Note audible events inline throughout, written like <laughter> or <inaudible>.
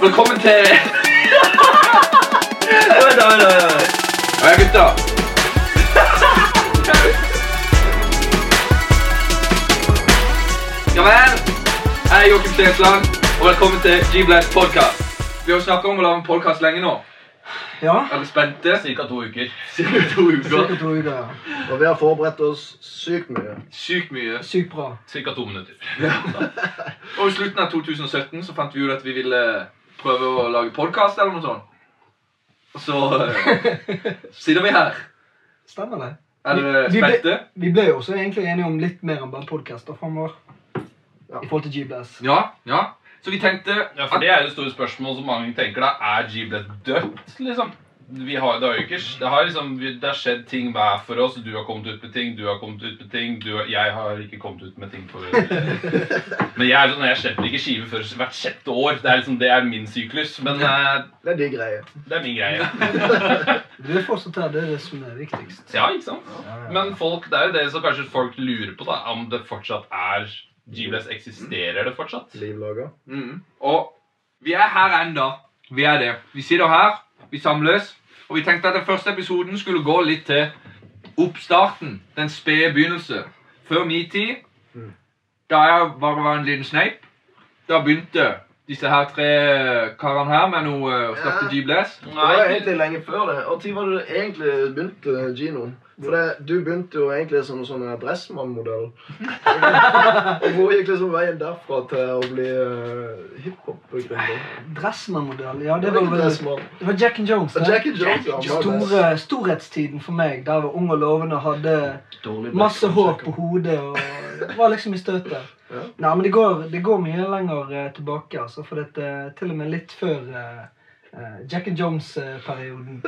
Velkommen til <laughs> Vent, da, vent, da, Ja, gutta. Ja vel. Jeg er Joakim Stensland, og velkommen til G-Blast podcast. Vi har snakket om å lage en podcast lenge nå. Ja. Er dere spente? Cirka to uker. Cirka to uker. Cirka to uker. ja. Og vi har forberedt oss sykt mye. Sykt mye. Sykt bra. Cirka to minutter. Og i slutten av 2017 så fant vi ut at vi ville prøve å lage podcast eller noe sånt. Så eh, sitter vi her. Stemmer det. Er dere Vi- vi ble- spente? Vi ble jo også egentlig enige om litt mer enn bare podkaster framover. I forhold til G-Blast. Ja, ja. Så vi tenkte Ja, for Det er jo det store spørsmålet som mange tenker da. Er G-Bled dødt, liksom? Vi har, det, har jo ikke, det, har liksom, det har skjedd ting hver for oss. Du har kommet ut med ting, du har kommet ut med ting. Du, har- jeg har ikke kommet ut med ting. For, <laughs> men jeg, er sånn, jeg slipper ikke skive før hvert sjette år. Det er, liksom, det er min syklus. Men eh, Det er din greie. det er min greie. <laughs> Du er fortsatt her, det er det som er viktigst. Ja, ikke sant? Men folk, det er jo det som kanskje folk lurer på, da. Om det fortsatt er G-Bless eksisterer det fortsatt? Livlager. mm. Og vi er her enda. Vi er det. Vi sitter her, vi samles, og vi tenkte at den første episoden skulle gå litt til oppstarten. Den spede begynnelse. Før min tid, da jeg bare var en liten sneip, da begynte disse her tre karene her med noe uh, å starte Ja. G-Bless. Det var egentlig lenge før det. Og når var det du egentlig begynte, Gino? For det, du begynte jo egentlig som en sånn Dressmann-modell. <laughs> og Hvor gikk liksom veien derfra til å bli uh, hiphop-gründer? Dressmann-modell, ja, Det det var var vel Det var Jack and Jones. det. and Jones, ja. Store, storhetstiden for meg. Der var ung og lovende, hadde masse hår på hodet og var liksom i støtet. Ja. Nei, men det går, det går mye lenger eh, tilbake, altså. For dette, til og med litt før eh, eh, Jack and Jones-perioden.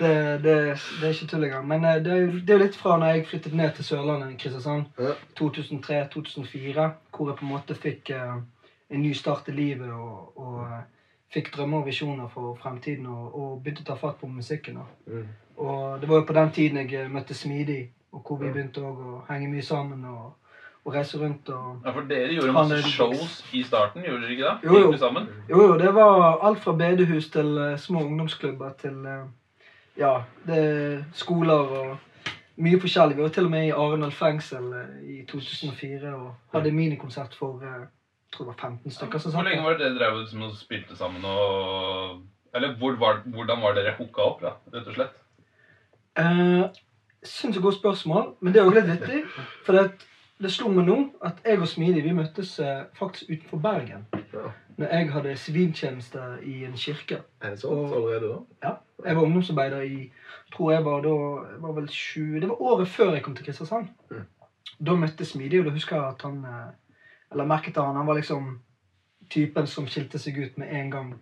Det, det, det er ikke tull engang. Men eh, det, er jo, det er jo litt fra når jeg flyttet ned til Sørlandet, Kristiansand, Ja. 2003-2004, hvor jeg på en måte fikk eh, en ny start i livet og, og eh, fikk drømmer og visjoner for fremtiden og, og begynte å ta fatt på musikken. Mm. Og det var jo på den tiden jeg eh, møtte Smidig, og hvor vi begynte å henge mye sammen og, og reise rundt. og... Ja, For dere gjorde masse shows i starten, gjorde dere ikke det? Jo, jo. Jo, jo, det var alt fra bedehus til uh, små ungdomsklubber til uh, ja, det skoler og mye forskjellig. Vi var til og med i Arendal fengsel uh, i 2004 og hadde minikonsert for jeg tror det var 15 stykker. som Hvor lenge var det dere drev som og spilte sammen og Eller hvor var, hvordan var dere hooka opp, da, rett og slett? Eh, Syns jeg godt spørsmål, men det er jo litt vittig. For det, det slo meg nå at jeg og Smidig vi møttes eh, faktisk utenfor Bergen. Ja. Når jeg hadde siviltjeneste i en kirke. Er det sant allerede da? Ja, Jeg var ungdomsarbeider i tror jeg var da, jeg var vel 20, Det var året før jeg kom til Kristiansand. Mm. Da møtte Smidig, og da husker jeg at han eh, Eller merket han, han var liksom typen som skilte seg ut med en gang.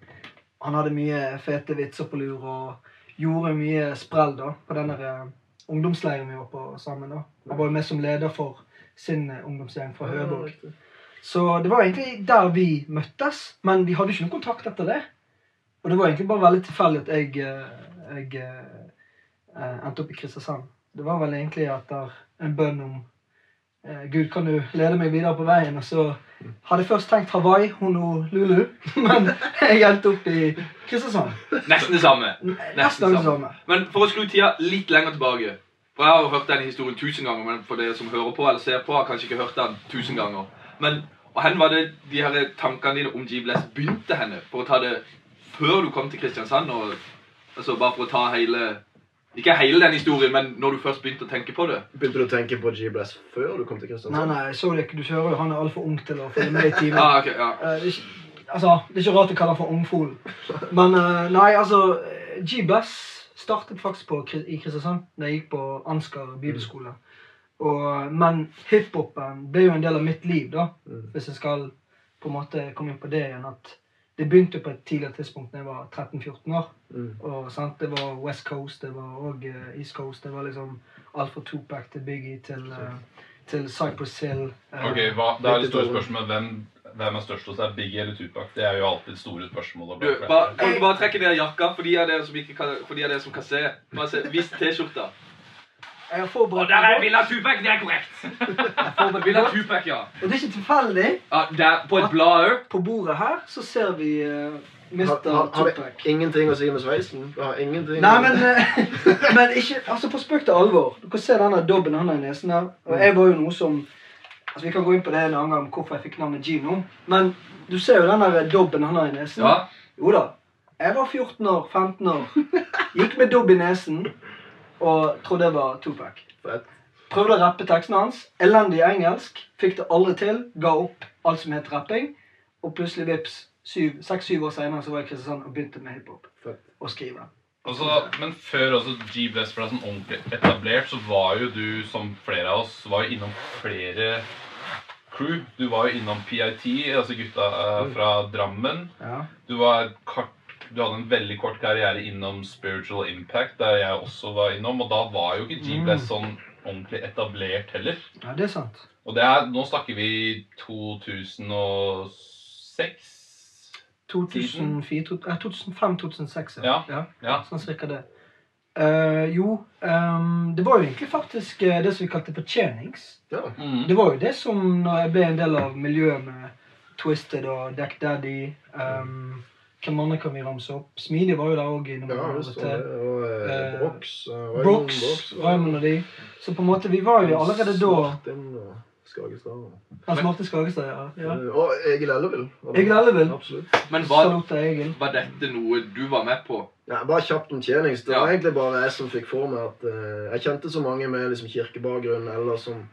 Han hadde mye fete vitser på lur og gjorde mye sprell da, på den der, eh, ungdomsleiren vi var på sammen. da. Han var jo med som leder for sin eh, ungdomsgjeng fra Høborg. Så det var egentlig der vi møttes, men vi hadde ikke noen kontakt etter det. Og det var egentlig bare veldig tilfeldig at jeg, eh, jeg eh, endte opp i Kristiansand. Det var vel egentlig etter en bønn om eh, Gud, kan du lede meg videre på veien? Og så hadde jeg først tenkt Hawaii, Honolulu, <laughs> men jeg endte opp i Kristiansand. Nesten det samme. Nesten det samme. Men for å skru tida litt lenger tilbake For Jeg har jo hørt den historien tusen ganger, men for dere som hører på eller ser på, har kanskje ikke hørt den tusen ganger. Men og hen var det de her tankene dine om G-Bless begynte henne? For å ta det før du kom til Kristiansand? Og, altså Bare for å ta hele Ikke hele den historien, men når du først begynte å tenke på det. Begynte du å tenke på G-Bless før du kom til Kristiansand? nei, jeg så det ikke. Du hører jo han er altfor ung til å følge med i <laughs> timen. Ah, ok, ja. Uh, det er ikke- Altså, Det er ikke rart å kalle han for ungfolen. Men uh, nei, altså G-Bless startet faktisk på, i Kristiansand da jeg gikk på Ansgar bibelskole. Og, men hiphopen ble jo en del av mitt liv, da. Hvis jeg skal på en måte komme inn på det igjen. at Det begynte på et tidligere tidspunkt da jeg var 13-14 år. Og sant, Det var West Coast, det var òg East Coast. Det var liksom alt fra Tupac til Biggie til, uh, til Cypress Hill. Uh, Ok, hva, Det er det store 92. spørsmålet. Hvem, hvem er størst hos deg? Biggie eller Tupac? Det er jo alltid store spørsmål. Du, bare, kan du bare trekke ned jakka for de av dere som, ikke kan, for de av dere som kan se? Bare se, Vis T-skjorta. Jeg har forberedt der er Villa Tupac, det er korrekt. Villa Tupac, ja. Og det er ikke tilfeldig. ja der, på et blad òg. På bordet her så ser vi uh, Mr. Har, har, har Tupac. ingenting å si med sveisen? Har ingenting Nei, men, eh, <laughs> men ikke Altså, på spøk til alvor. Du kan se denne dobben han har i nesen her. Og jeg var jo noe som Altså, Vi kan gå inn på det en annen gang, hvorfor jeg fikk navnet Gino. Men du ser jo den der dobben han har i nesen. Ja. Jo da. Jeg var 14 år, 15 år. Gikk med dobb i nesen og trodde det var Tupac. Prøvde å rappe teksten hans. Elendig engelsk. Fikk det aldri til. Ga opp alt som het rapping. Og plutselig, vips, seks-syv år senere så var jeg i Kristiansand og begynte med hiphop. Og skrive. Altså, men før også G-Bless ble sånn ordentlig etablert, så var jo du, som flere av oss, var jo innom flere crew. Du var jo innom PIT, altså gutta eh, fra Drammen. Ja. Du, var kort, du hadde en veldig kort karriere innom Spiritual Impact, der jeg også var innom. Og da var jo ikke G-Bless sånn ordentlig etablert heller. ja, det er sant. Og det er, nå snakker vi 2006. 2005-2006, Ja. ja. Ja. Sånn cirka det. Eh, jo, um, det var jo egentlig faktisk eh, det som vi kalte fortjenings. Ja. Mm. Det var jo det som når jeg ble en del av miljøet med Twisted og Deck Daddy um, Hvem andre kan vi ramse opp? Smidig var jo der òg. Ja, visst og eh, Eh, Brox. Raymond og- Raymond og de. Så på en måte, vi var jo allerede da Skagestad. Hans Martin Skagestad, ja. ja. Og Egil Elleville. Egil Elleville. Absolutt. Men var, Egil. var dette noe du var med på? Ja, bare kjapt om tjenings. Det Ja. var egentlig bare jeg som fikk for meg at uh, jeg kjente så mange med liksom, kirkebakgrunn, eller som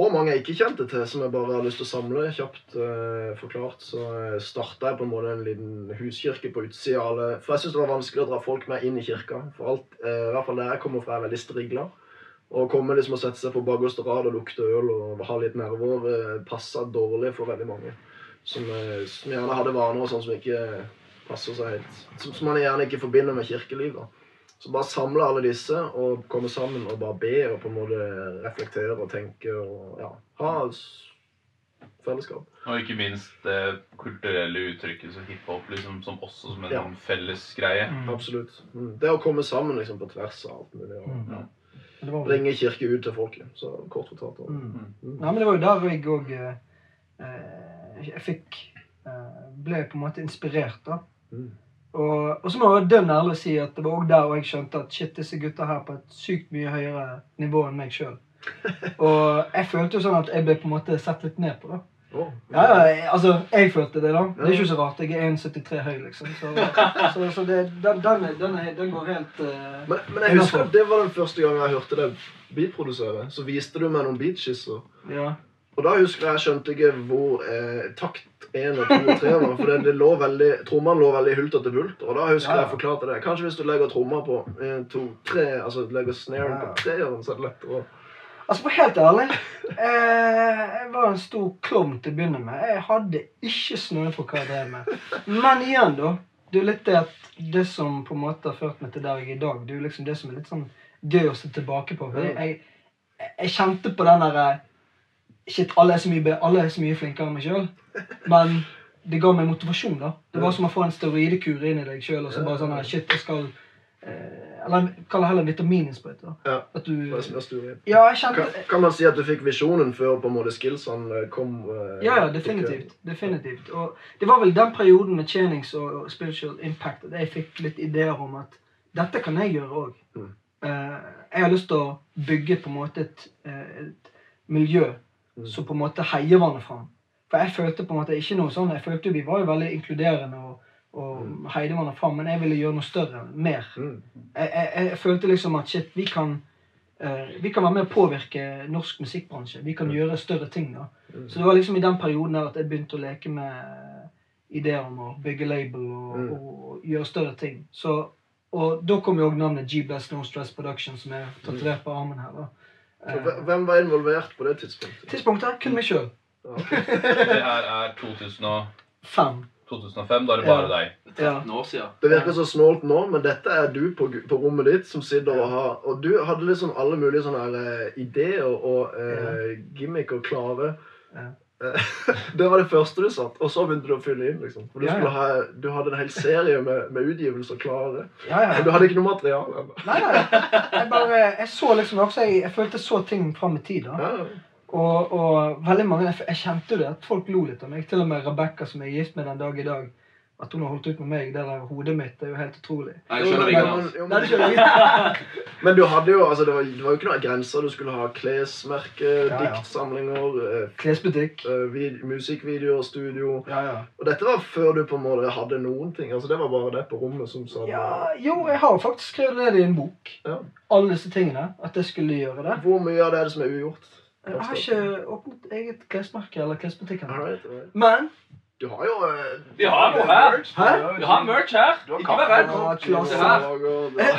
Og mange jeg ikke kjente til, som jeg bare har lyst til å samle, kjapt uh, forklart. Så uh, starta jeg på en måte en liten huskirke på utsida av alle For jeg syns det var vanskelig å dra folk med inn i kirka. For alt, uh, i hvert fall der jeg kommer fra, er veldig strigla. Å komme liksom og sette seg på bakerste rad og lukte øl og ha litt nerver uh, passa dårlig for veldig mange. Som, uh, som gjerne hadde vaner og sånn som ikke passer seg helt. Som, som man gjerne ikke forbinder med kirkelivet. Så bare samle alle disse og komme sammen og bare be og på en måte reflektere og tenke og ja, ha et fellesskap. Og ikke minst det kulturelle uttrykket som hiphop, liksom, som også som en Ja. felles greie. Absolutt. Mm. Det å komme sammen liksom på tvers av alt mulig. Og, Mm. ja. Var, Bringe kirke ut til folket. Så kort fortalt. da. mm. Nei, men det var jo der jeg òg eh, Jeg fikk eh, Ble på en måte inspirert, da. Mm. Og, og så må jeg være dønn ærlig og si at det var også der jeg skjønte at shit, disse gutta her er på et sykt mye høyere nivå enn meg sjøl. <laughs> Og jeg følte jo sånn at jeg ble på en måte sett litt ned på, da. Oh, Ja, ja, altså, jeg følte det, da. Det er ikke så rart. Jeg er 1,73 høy, liksom. Så, så, så det, den, den, den, den går helt uh, Men, men jeg husker at det var den første gangen jeg hørte deg beatprodusere. Så viste du meg noen beatskisser. Ja. Og da husker jeg jeg skjønte ikke hvor eh, takt 1 og 2 og 3 var. For det, det lå veldig, trommene lå veldig hulter til bult. Og da husker Ja, ja. jeg forklarte det. Kanskje hvis du legger tromma på 1, 2, 3 Altså legger snaren Ja. på treeren, så er det lettere. Altså, for helt ærlig eh, Jeg var en stor klovn til å begynne med. Jeg hadde ikke snø for hva jeg drev med. Men igjen, da. Det er litt det at det som på en måte har ført meg til der jeg er i dag, det er jo liksom det som er litt sånn gøy å se tilbake på. Jeg, jeg, jeg kjente på den derre Shit, alle er, så mye, alle er så mye flinkere enn meg sjøl. Men det ga meg motivasjon, da. Det var som å få en steroidekur inn i deg sjøl. Og så bare sånn her, Shit, jeg skal eh, Eller kall det heller vitamininnsprøyte. Ja. At du. Ja, jeg kjente Kan, kan man si at du fikk visjonen før på en måte skillsene kom? eh, Ja, ja, definitivt. definitivt. Og det var vel den perioden med tjenings og Spiritual Impact at jeg fikk litt ideer om at dette kan jeg gjøre òg. Mm. jeg har lyst til å bygge på en måte et, eh, et miljø. Som på en måte heier fram. For jeg følte på en måte ikke noe sånn, jeg følte vi var jo veldig inkluderende og, og heide hverandre fram, men jeg ville gjøre noe større, mer. Mm. Jeg, jeg, jeg følte liksom at shit, vi kan uh, vi kan være med å påvirke norsk musikkbransje. Vi kan gjøre større ting. da. Så det var liksom i den perioden der at jeg begynte å leke med ideer om å bygge label og, Mm. og gjøre større ting. Så, og da kom jo også navnet G-Bless No Stress Production, som er tatovert på armen her. da. Hvem var involvert på det tidspunktet? tidspunktet kun meg sjøl. <laughs> Det her er 2005. 2005. Da er det bare Ja. deg. Ja. 13 år siden. Det virker så snålt nå, men dette er du på, på rommet ditt som sitter og har Og du hadde liksom alle mulige sånne her, eh, ideer og gimmick og klare. Ja. <laughs> Det var det første du satt, og så begynte du å fylle inn. liksom. For Du, Ja, ja. ha, du hadde en hel serie med, med utgivelser klare. Ja, ja. Men du hadde ikke noe materiale ennå. Nei, nei. Jeg bare, jeg så liksom også, jeg, jeg følte så ting fram i tid. da. Ja, Og, og veldig mange, jeg, jeg kjente jo det, at folk lo litt av meg. Til og med Rebekka, som jeg er gift med den dag i dag. At hun har holdt ut med meg, det der hodet mitt, det er jo helt utrolig. Nei, jeg skjønner ikke. men- jo, Nei, men- jeg. <laughs> Men du hadde jo, altså det var, det var jo ikke noen grenser. Du skulle ha klesmerke, Ja, ja. diktsamlinger, eh, Klesbutikk. eh, vid, musikkvideoer, studio. Ja, ja. Og dette var før du på en måte hadde noen ting. Altså Det var bare det på rommet som sa ja. Jo, jeg har faktisk skrevet det i en bok. Ja. Alle disse tingene. At jeg skulle gjøre det. Hvor mye av det er det som er ugjort? Jeg har ikke åpnet eget klesmerke eller klesbutikk. Men Du har jo eh, Vi har noe her. Hæ? Vi har merch her. Ikke vær redd. Se her.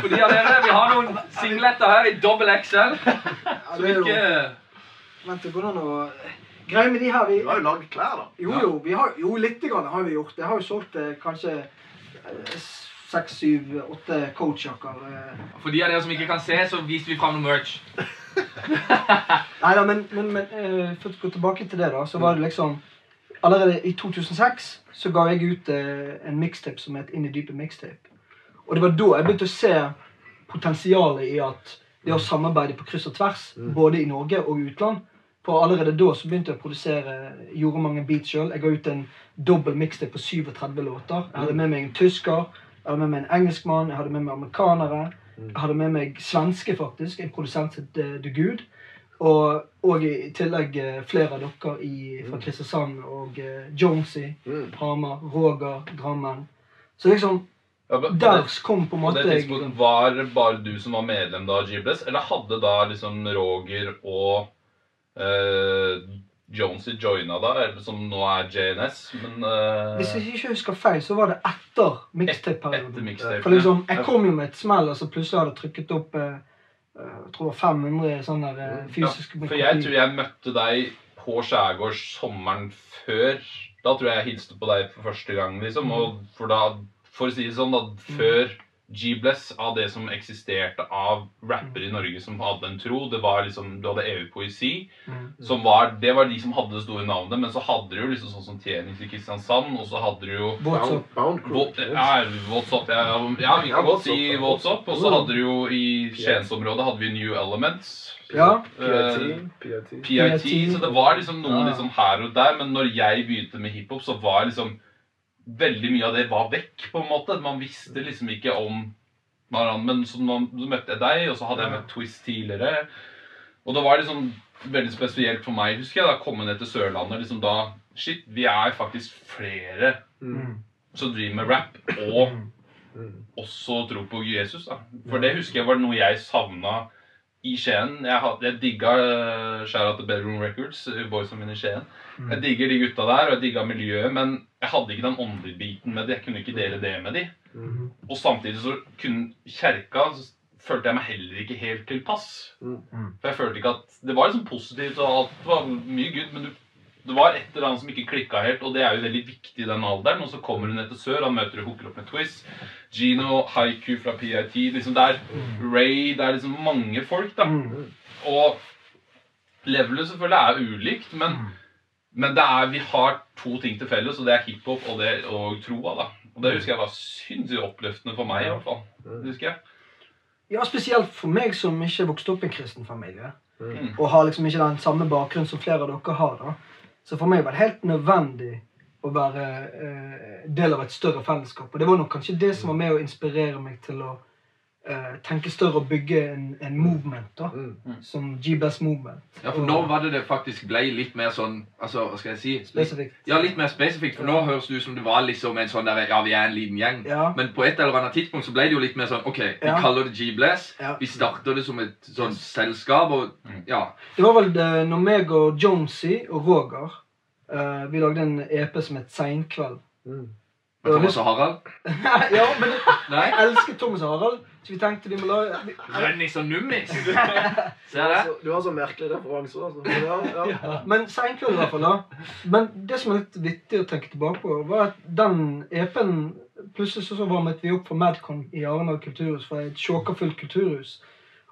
Fordi av dere, Vi har noen singletter her i dobbel XL. Så er ikke Vent, det går an å Greia med de her vi, Du har jo lagd klær, da. Jo, jo, vi har, jo litt grann har vi gjort. Jeg har jo solgt eh, kanskje eh, seks, syv, åtte coachjakker. Eh. For de av dere som ikke kan se, så viste vi fram noe merch. <laughs> Nei da, men, men, men eh, for å gå tilbake til det, da, så var det liksom Allerede i 2006 så ga jeg ut eh, en mixtape som het Inn i dypet mixtape. Og det var da jeg begynte å se potensialet i at det å samarbeide på kryss og tvers, både i Norge og utland For allerede da så begynte jeg å produsere gjorde mange beats sjøl. Jeg ga ut en dobbel mixtape på 37 låter. Jeg hadde med meg en tysker, jeg hadde med meg en engelskmann, jeg hadde med meg amerikanere. Jeg hadde med meg svenske, faktisk. En produsent som het eh, The Good. Og, og i tillegg eh, flere av dere i, fra Kristiansand og uh, Jonesy, Mm. Hamar, Roger, Drammen. Så liksom Ja, men- Der kom på en måte jeg var det bare du som var medlem da av G-Bless, eller hadde da liksom Roger og eh, Jonesy joina da, eller som nå er JNS, men uh... Hvis jeg ikke husker feil, så var det etter etter mixtape-perioden. mixtape. For liksom, Jeg kom jo med et smell, og så plutselig hadde jeg trykket opp eh, eh, jeg tror 500 sånne fysiske ja, For jeg tror jeg møtte deg på Skjærgårds sommeren før. Da tror jeg jeg hilste på deg for første gang, liksom. Og for da, for å si det sånn, da, før G-Bless, av det som eksisterte av rappere i Norge som hadde en tro, det var liksom Du hadde evig poesi. Mm. Som var, det var de som hadde det store navnet, men så hadde du jo liksom sånn som Tjenis i Kristiansand, og så hadde du jo Whatsapp. Ja, What's Up. Ja, ja, vi kan godt si Whatsapp. Og så hadde du jo i Skiensområdet hadde vi New Elements. Ja. PIT. Eh, PIT. så det var liksom noen liksom her og der, men når jeg begynte med hiphop, så var liksom veldig mye av det var vekk, på en måte. Man visste liksom ikke om hverandre. Men så man, møtte jeg deg, og så hadde jeg møtt Twist tidligere. Og det var liksom veldig spesielt for meg, husker jeg, da komme ned til Sørlandet. liksom da, Shit, vi er faktisk flere Mm. som driver med rap, og Mm. også tro på Jesus. da. For det husker jeg var noe jeg savna i Skien. Jeg, had- jeg digga uh, Shout til Bedroom Records, Boys boysa mine i Skien. Jeg digger de gutta der, og jeg digga miljøet, men jeg hadde ikke den åndelige biten med de. Jeg kunne ikke dele det med de. Mm. Og samtidig så kunne kjerka så følte jeg meg heller ikke helt tilpass. Mm. For jeg følte ikke at Det var liksom positivt, og alt var mye good, men du, det var et eller annet som ikke klikka helt, og det er jo veldig viktig i den alderen. Og så kommer du ned til sør, han møter og hooker opp med Twist. Gino, Haiku fra PIT. liksom der, Ray Det er liksom mange folk, da. Og levelet selvfølgelig er ulikt, men, men det er, vi har to ting til felles, og det er hiphop og, det- og troa. da. Og Det husker jeg var sinnssykt oppløftende for meg. i hvert fall. Det husker jeg. Ja, spesielt for meg som ikke vokste opp i en kristen familie. Mm. Og har liksom ikke den samme bakgrunn som flere av dere har. da. Så for meg var det helt nødvendig å være eh, del av et større fellesskap. Og det var nok kanskje det som var med å inspirere meg til å eh, tenke større og bygge en, en movement. da. Mm. Som G-Best Movement. Ja, for nå var det det faktisk ble litt mer sånn Altså, hva skal jeg si? Spesifikt. ja, litt mer spesifikt. For nå høres det ut som det var liksom en sånn der Ja, vi er en liten gjeng. Ja. Men på et eller annet tidspunkt så ble det jo litt mer sånn OK, vi Ja. kaller det G-Bless. Ja. Vi starter det som et sånn selskap, og ja. Det var vel det, når meg og Jonesy og Roger eh, Vi lagde en EP som het Seinkveld. Mm. Men Thomas og Harald? <laughs> ja, men <laughs> Nei? jeg elsker Thomas og Harald, så vi tenkte vi må lage vi, Rønnis og Nummis. <laughs> Ser Du det? så, du har så merkelige referanser. Altså. Men Ja, ja. Men Seinkveld, i hvert fall. da. Men det som er litt vittig å tenke tilbake på, var at den EP-en Plutselig så varmet vi opp for Madcon i Arendal kulturhus, fra et sjåkafullt kulturhus.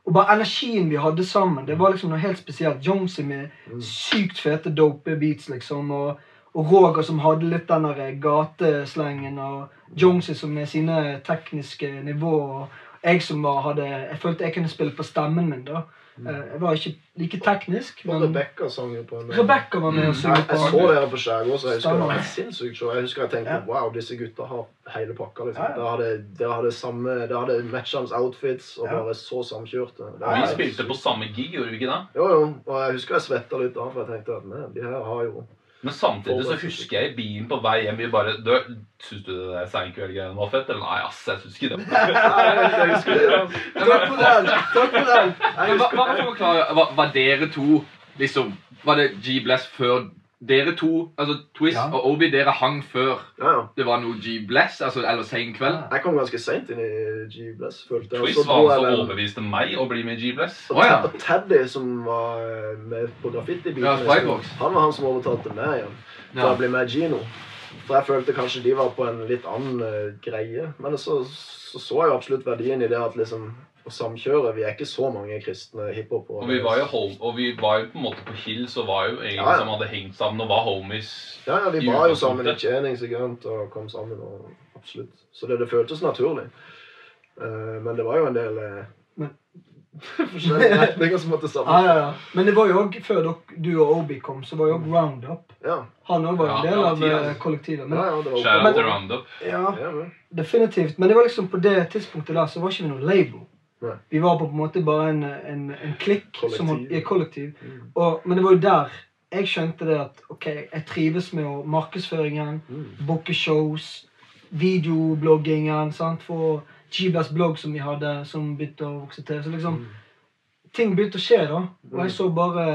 Og bare energien vi hadde sammen, det var liksom noe helt spesielt. Jonesy med sykt fete dope beats, liksom. og og Roger som hadde litt den der gateslengen, og Jonesy som med sine tekniske nivåer. Og jeg som var, hadde Jeg følte jeg kunne spille på stemmen min. da. Eh, Jeg var ikke like teknisk, men Rebekka sang jo på en Rebekka var med og sang på. jeg så på. dere på Skjærgård, så jeg husker det var sinnssykt show. Jeg husker jeg tenkte Ja. wow, disse gutta har hele pakka. liksom. Ja, ja. Dere hadde, de hadde samme, de hadde matchende outfits og bare så samkjørte. Og Vi spilte på samme gig, gjorde vi ikke det? Jo, jo. Og jeg husker jeg svetta litt da, for jeg tenkte at de her har jo Men samtidig så husker jeg i bilen på vei hjem vi bare du, Syns du det der Seinkveld-greiene var fett? Eller nei, ass, jeg syns ikke det. Jeg husker det. Takk for den! Takk for den! Hva, hva forklare, var, var dere to liksom Var det G-Bless før dere to? Altså Twist Ja. og Obi, dere hang før Ja, ja. det var noe G-Bless? Altså, eller Sein kveld? Jeg kom ganske seint inn i G-Bless, følte jeg. Twist var altså jeg overbeviste meg å bli med i G-Bless. Og oh, ja. Og Teddy, som var eh, med på graffiti-biten, Ja, han var han som overtalte meg igjen til Ja. å bli med Gino. For jeg følte kanskje de var på en litt annen uh, greie. Men så, så så jeg jo absolutt verdien i det at liksom å samkjøre Vi er ikke så mange kristne hiphopere. Og vi var jo, home, og vi var jo på en måte på Hill, så var jo egentlig Ja, ja. som hadde hengt sammen og var homies. Ja, ja, vi var jo sammen i tjening sikkert, og kom sammen. og Absolutt. Så det, det føltes naturlig. Uh, men det var jo en del uh, <laughs> retninger som måtte sammen. ja, ja. Men det var jo òg før dere, du og Obi kom, så var jo Roundup. Ja, Han òg var en del av tida. eh, kollektivet. ja, Men, ja, det var Men- Roundup. ja, Ja, definitivt. Men det var liksom på det tidspunktet der så var ikke vi noen label. Vi var på en måte bare en, en, en klikk. Som, Kollektiv. ja, kollektiv. Mm. Og, men det var jo der jeg skjønte det at ok, jeg trives med å markedsføringen, Mm. booke shows, videobloggingen, sant, for G-Blast blogg som vi hadde, som begynte å vokse til. Så liksom, ting begynte å skje da, og jeg så bare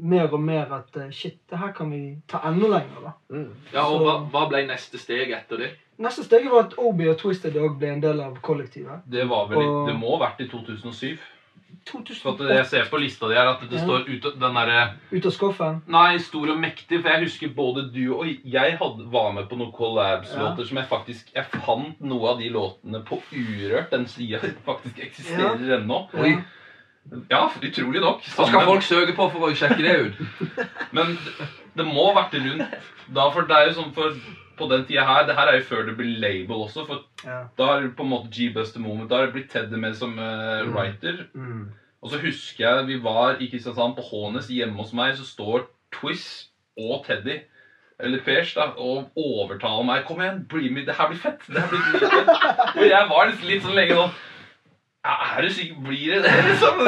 mer og mer at eh, shit, det her kan vi ta enda lenger da. Mm. Ja, og hva, hva ble neste steg etter det? Neste steg var at Obi og Twisted Dog ble en del av kollektivet. Det var vel Og- Det må ha vært i 2007. For at jeg ser på lista di her at det Ja. står ut den derre ut av skuffen. Nei, stor og mektig. For jeg husker både du og jeg hadde, var med på noen collabs-låter som jeg faktisk Jeg fant noe av de låtene på Urørt. Den sida <laughs> faktisk eksisterer ennå. Ja. Ja, utrolig nok. Hva skal folk søke på for å sjekke det ut? <laughs> <laughs> Men det, må ha vært rundt da, for det er jo sånn for på den tida her Det her er jo før det blir label også, for Ja. da er det på en måte G-Buster Moment. Da har det blitt Teddy med som uh, writer. Mm. Og så husker jeg vi var i Kristiansand, på Hånes, hjemme hos meg, så står Twist og Teddy eller Pers da, og overtaler meg. 'Kom igjen, bli med, det her blir fett!' det her blir dritfett. <laughs> Og jeg var litt, litt sånn lenge sånn Er du sikker? Blir det det? liksom?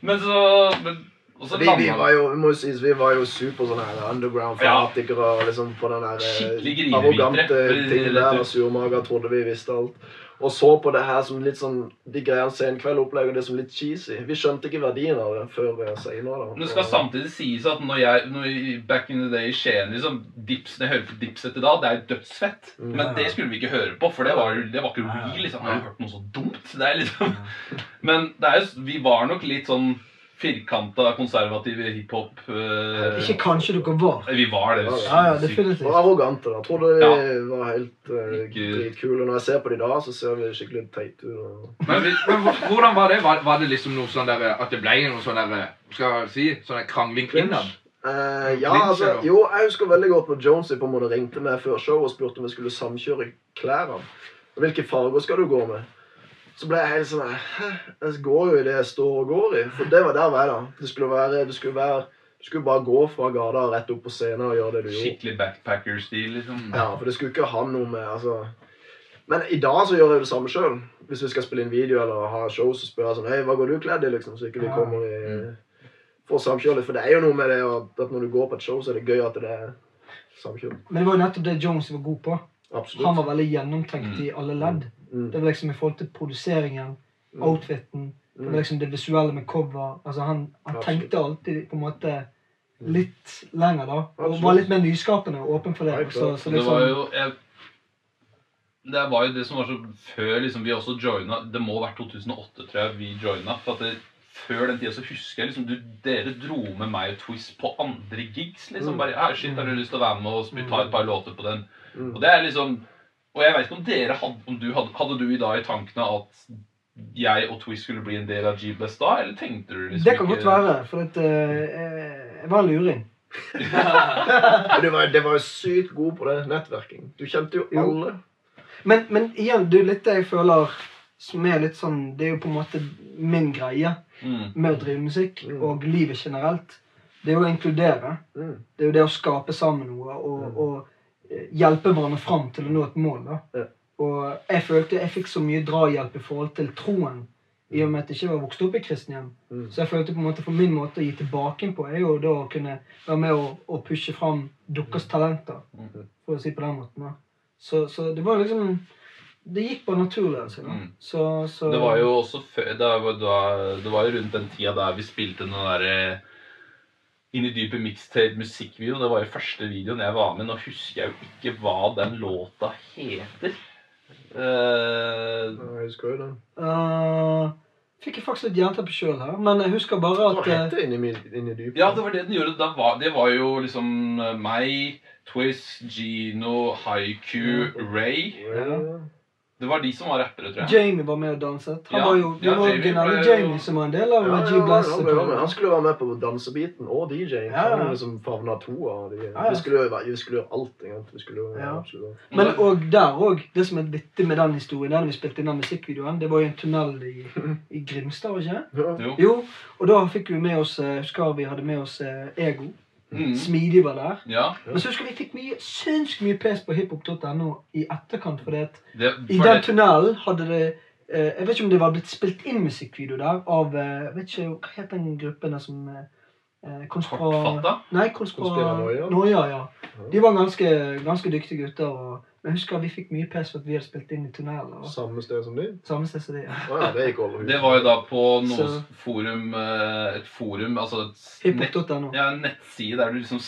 Men så men, Og Vi, vi var jo må jo sies, vi var jo super sånne her underground-fanatikere. og liksom på den der eh, arrogante tingen der. Og surmager trodde vi visste alt. Og så på det her som litt sånn De greiene Senkveld opplegger det som litt cheesy. Vi skjønte ikke verdien av det før seinere. Men det skal samtidig sies at når jeg når jeg, back in the day i Skien liksom, dips, Når jeg hører på Dipset etter da, det er jo dødsfett. Men det skulle vi ikke høre på, for det var, det var ikke real. liksom. Har du hørt noe så dumt? Det er liksom... <laughs> Men det er jo, vi var nok litt sånn firkanta, konservative hiphop. uh, Ikke kanskje dere var. Vi var det. Ja, ja, definitivt. Og arrogante. da. Jeg trodde de Ja. var helt uh, Ikke- dritkule. Når jeg ser på de da, så ser vi skikkelig teite ut. og- Men, men hvordan var det? Var, var det liksom noe sånn der, at det ble noe sånn der, skal jeg si, sånn krangling innad? Uh, ja, altså, jo, jeg husker veldig godt når Jonesy på en måte ringte meg før show og spurte om jeg skulle samkjøre klærne. Hvilke farger skal du gå med? Så ble jeg helt sånn Hæ? Jeg går jo i det jeg står og går i. For det var der var jeg, da. Det skulle være, det skulle være Du skulle bare gå fra gata og rett opp på scenen og gjøre det du gjorde. Skikkelig backpacker-stil, liksom. Ja, for det skulle ikke ha noe med altså Men i dag så gjør jeg det samme sjøl. Hvis vi skal spille inn video eller ha show, så spør jeg sånn Hei, hva går du kledd i, liksom? Så ikke vi kommer i Får samkjøre litt. For det er jo noe med det at at når du går på et show, så er det gøy at det er samkjørt. Men det var jo nettopp det Jones var god på. Absolutt. Han var veldig gjennomtenkt i alle ledd. Mm. Det var liksom i forhold til produseringen, outfiten, det var liksom det visuelle med cover. Altså han, han tenkte alltid på en måte litt lenger, da. Og Absolutt. var litt mer nyskapende og åpen for det. Nei, Så, så Det var liksom, jo jeg, Det var jo det som var så Før liksom vi også joina Det må ha vært 2008, tror jeg, vi joina. For at det, før den tida så husker jeg liksom du, Dere dro med meg og Twist på andre gigs. liksom Mm. Bare ja, shit, har du lyst til å være med og Vi ta et par låter på den? Mm. Og det er liksom Og jeg vet ikke om dere hadde om du hadde, hadde du i dag i tankene at jeg og Twist skulle bli en del av G-Bless da, eller tenkte du liksom det kan ikke- godt være, for at, uh, jeg var en luring. <laughs> Du var, det var jo sykt god på det. Nettverking. Du kjente jo alle. Men, men igjen, du, litt det jeg føler som er litt sånn Det er jo på en måte min greie Mm. med å drive musikk Mm. og livet generelt. Det er jo å inkludere. Mm. Det er jo det å skape sammen noe og, og hjelpe hverandre fram til å nå et mål. da. Ja. Og jeg følte jeg fikk så mye drahjelp i forhold til troen, i og med at jeg ikke var vokst opp i kristen hjem. Mm. Så jeg følte på en måte for min måte å gi tilbake på er jo da å kunne være med og, og pushe fram deres talenter, Mhm. for å si på den måten. da. Så, så det var liksom Det gikk bare naturlig. altså. Mm. Så, så Det var jo også før det var, det var jo rundt den tida der vi spilte den derre Inn i dypet mixtape-musikkvideo. Det var jo første videoen jeg var med. Nå husker jeg jo ikke hva den låta heter. Uh, Jeg husker jo den. Uh, Fikk jeg faktisk litt jernteppe sjøl her, men jeg husker bare at Hva het det inni, inni dypet? ja, det var det den gjorde. Da var, det var jo liksom eh, meg, Twist, Gino, Haiku, Ray. Ja. Det var de som var rappere, tror jeg. Jamie var med og danset. Han Ja, var jo den ja, var Jamie originale ble jo- Jamie som var en del av Ja, ja, G Bless. han, ble jo han skulle være med på dansebiten og DJ. Ja, ja. Han liksom favna to av de. Ja, ja. Vi skulle jo være- vi skulle gjøre alt. egentlig. Vi skulle jo Ja. absolutt. Men og der òg, det som er vittig med den historien, der vi spilte inn den musikkvideoen, det var jo en tunnel i, <laughs> i Grimstad, var det ikke? Ja. Jo. Jo, og da fikk vi med oss eh, Husker vi hadde med oss eh, Ego. Mm. Smidig var der. Ja. Men så husker vi fikk mye, sinnssykt mye pes på hiphop.no i etterkant. fordi at Det, I den det, tunnelen hadde det eh, Jeg vet ikke om det var blitt spilt inn musikkvideo der av eh, jeg vet ikke, Hva het den gruppen der som eh, konspira... Kortfatta? Nei, konspira... Konspiranoia? Noia, ja. De var ganske, ganske dyktige gutter. Og, jeg husker vi fikk mye pes for at vi hadde spilt inn i tunnelen. Og, Samme sted som de? samme sted som de, Ja. Oh, ja, det det var jo da på noe Så- forum eh, Et forum, altså et nett, ja, en nettside der du liksom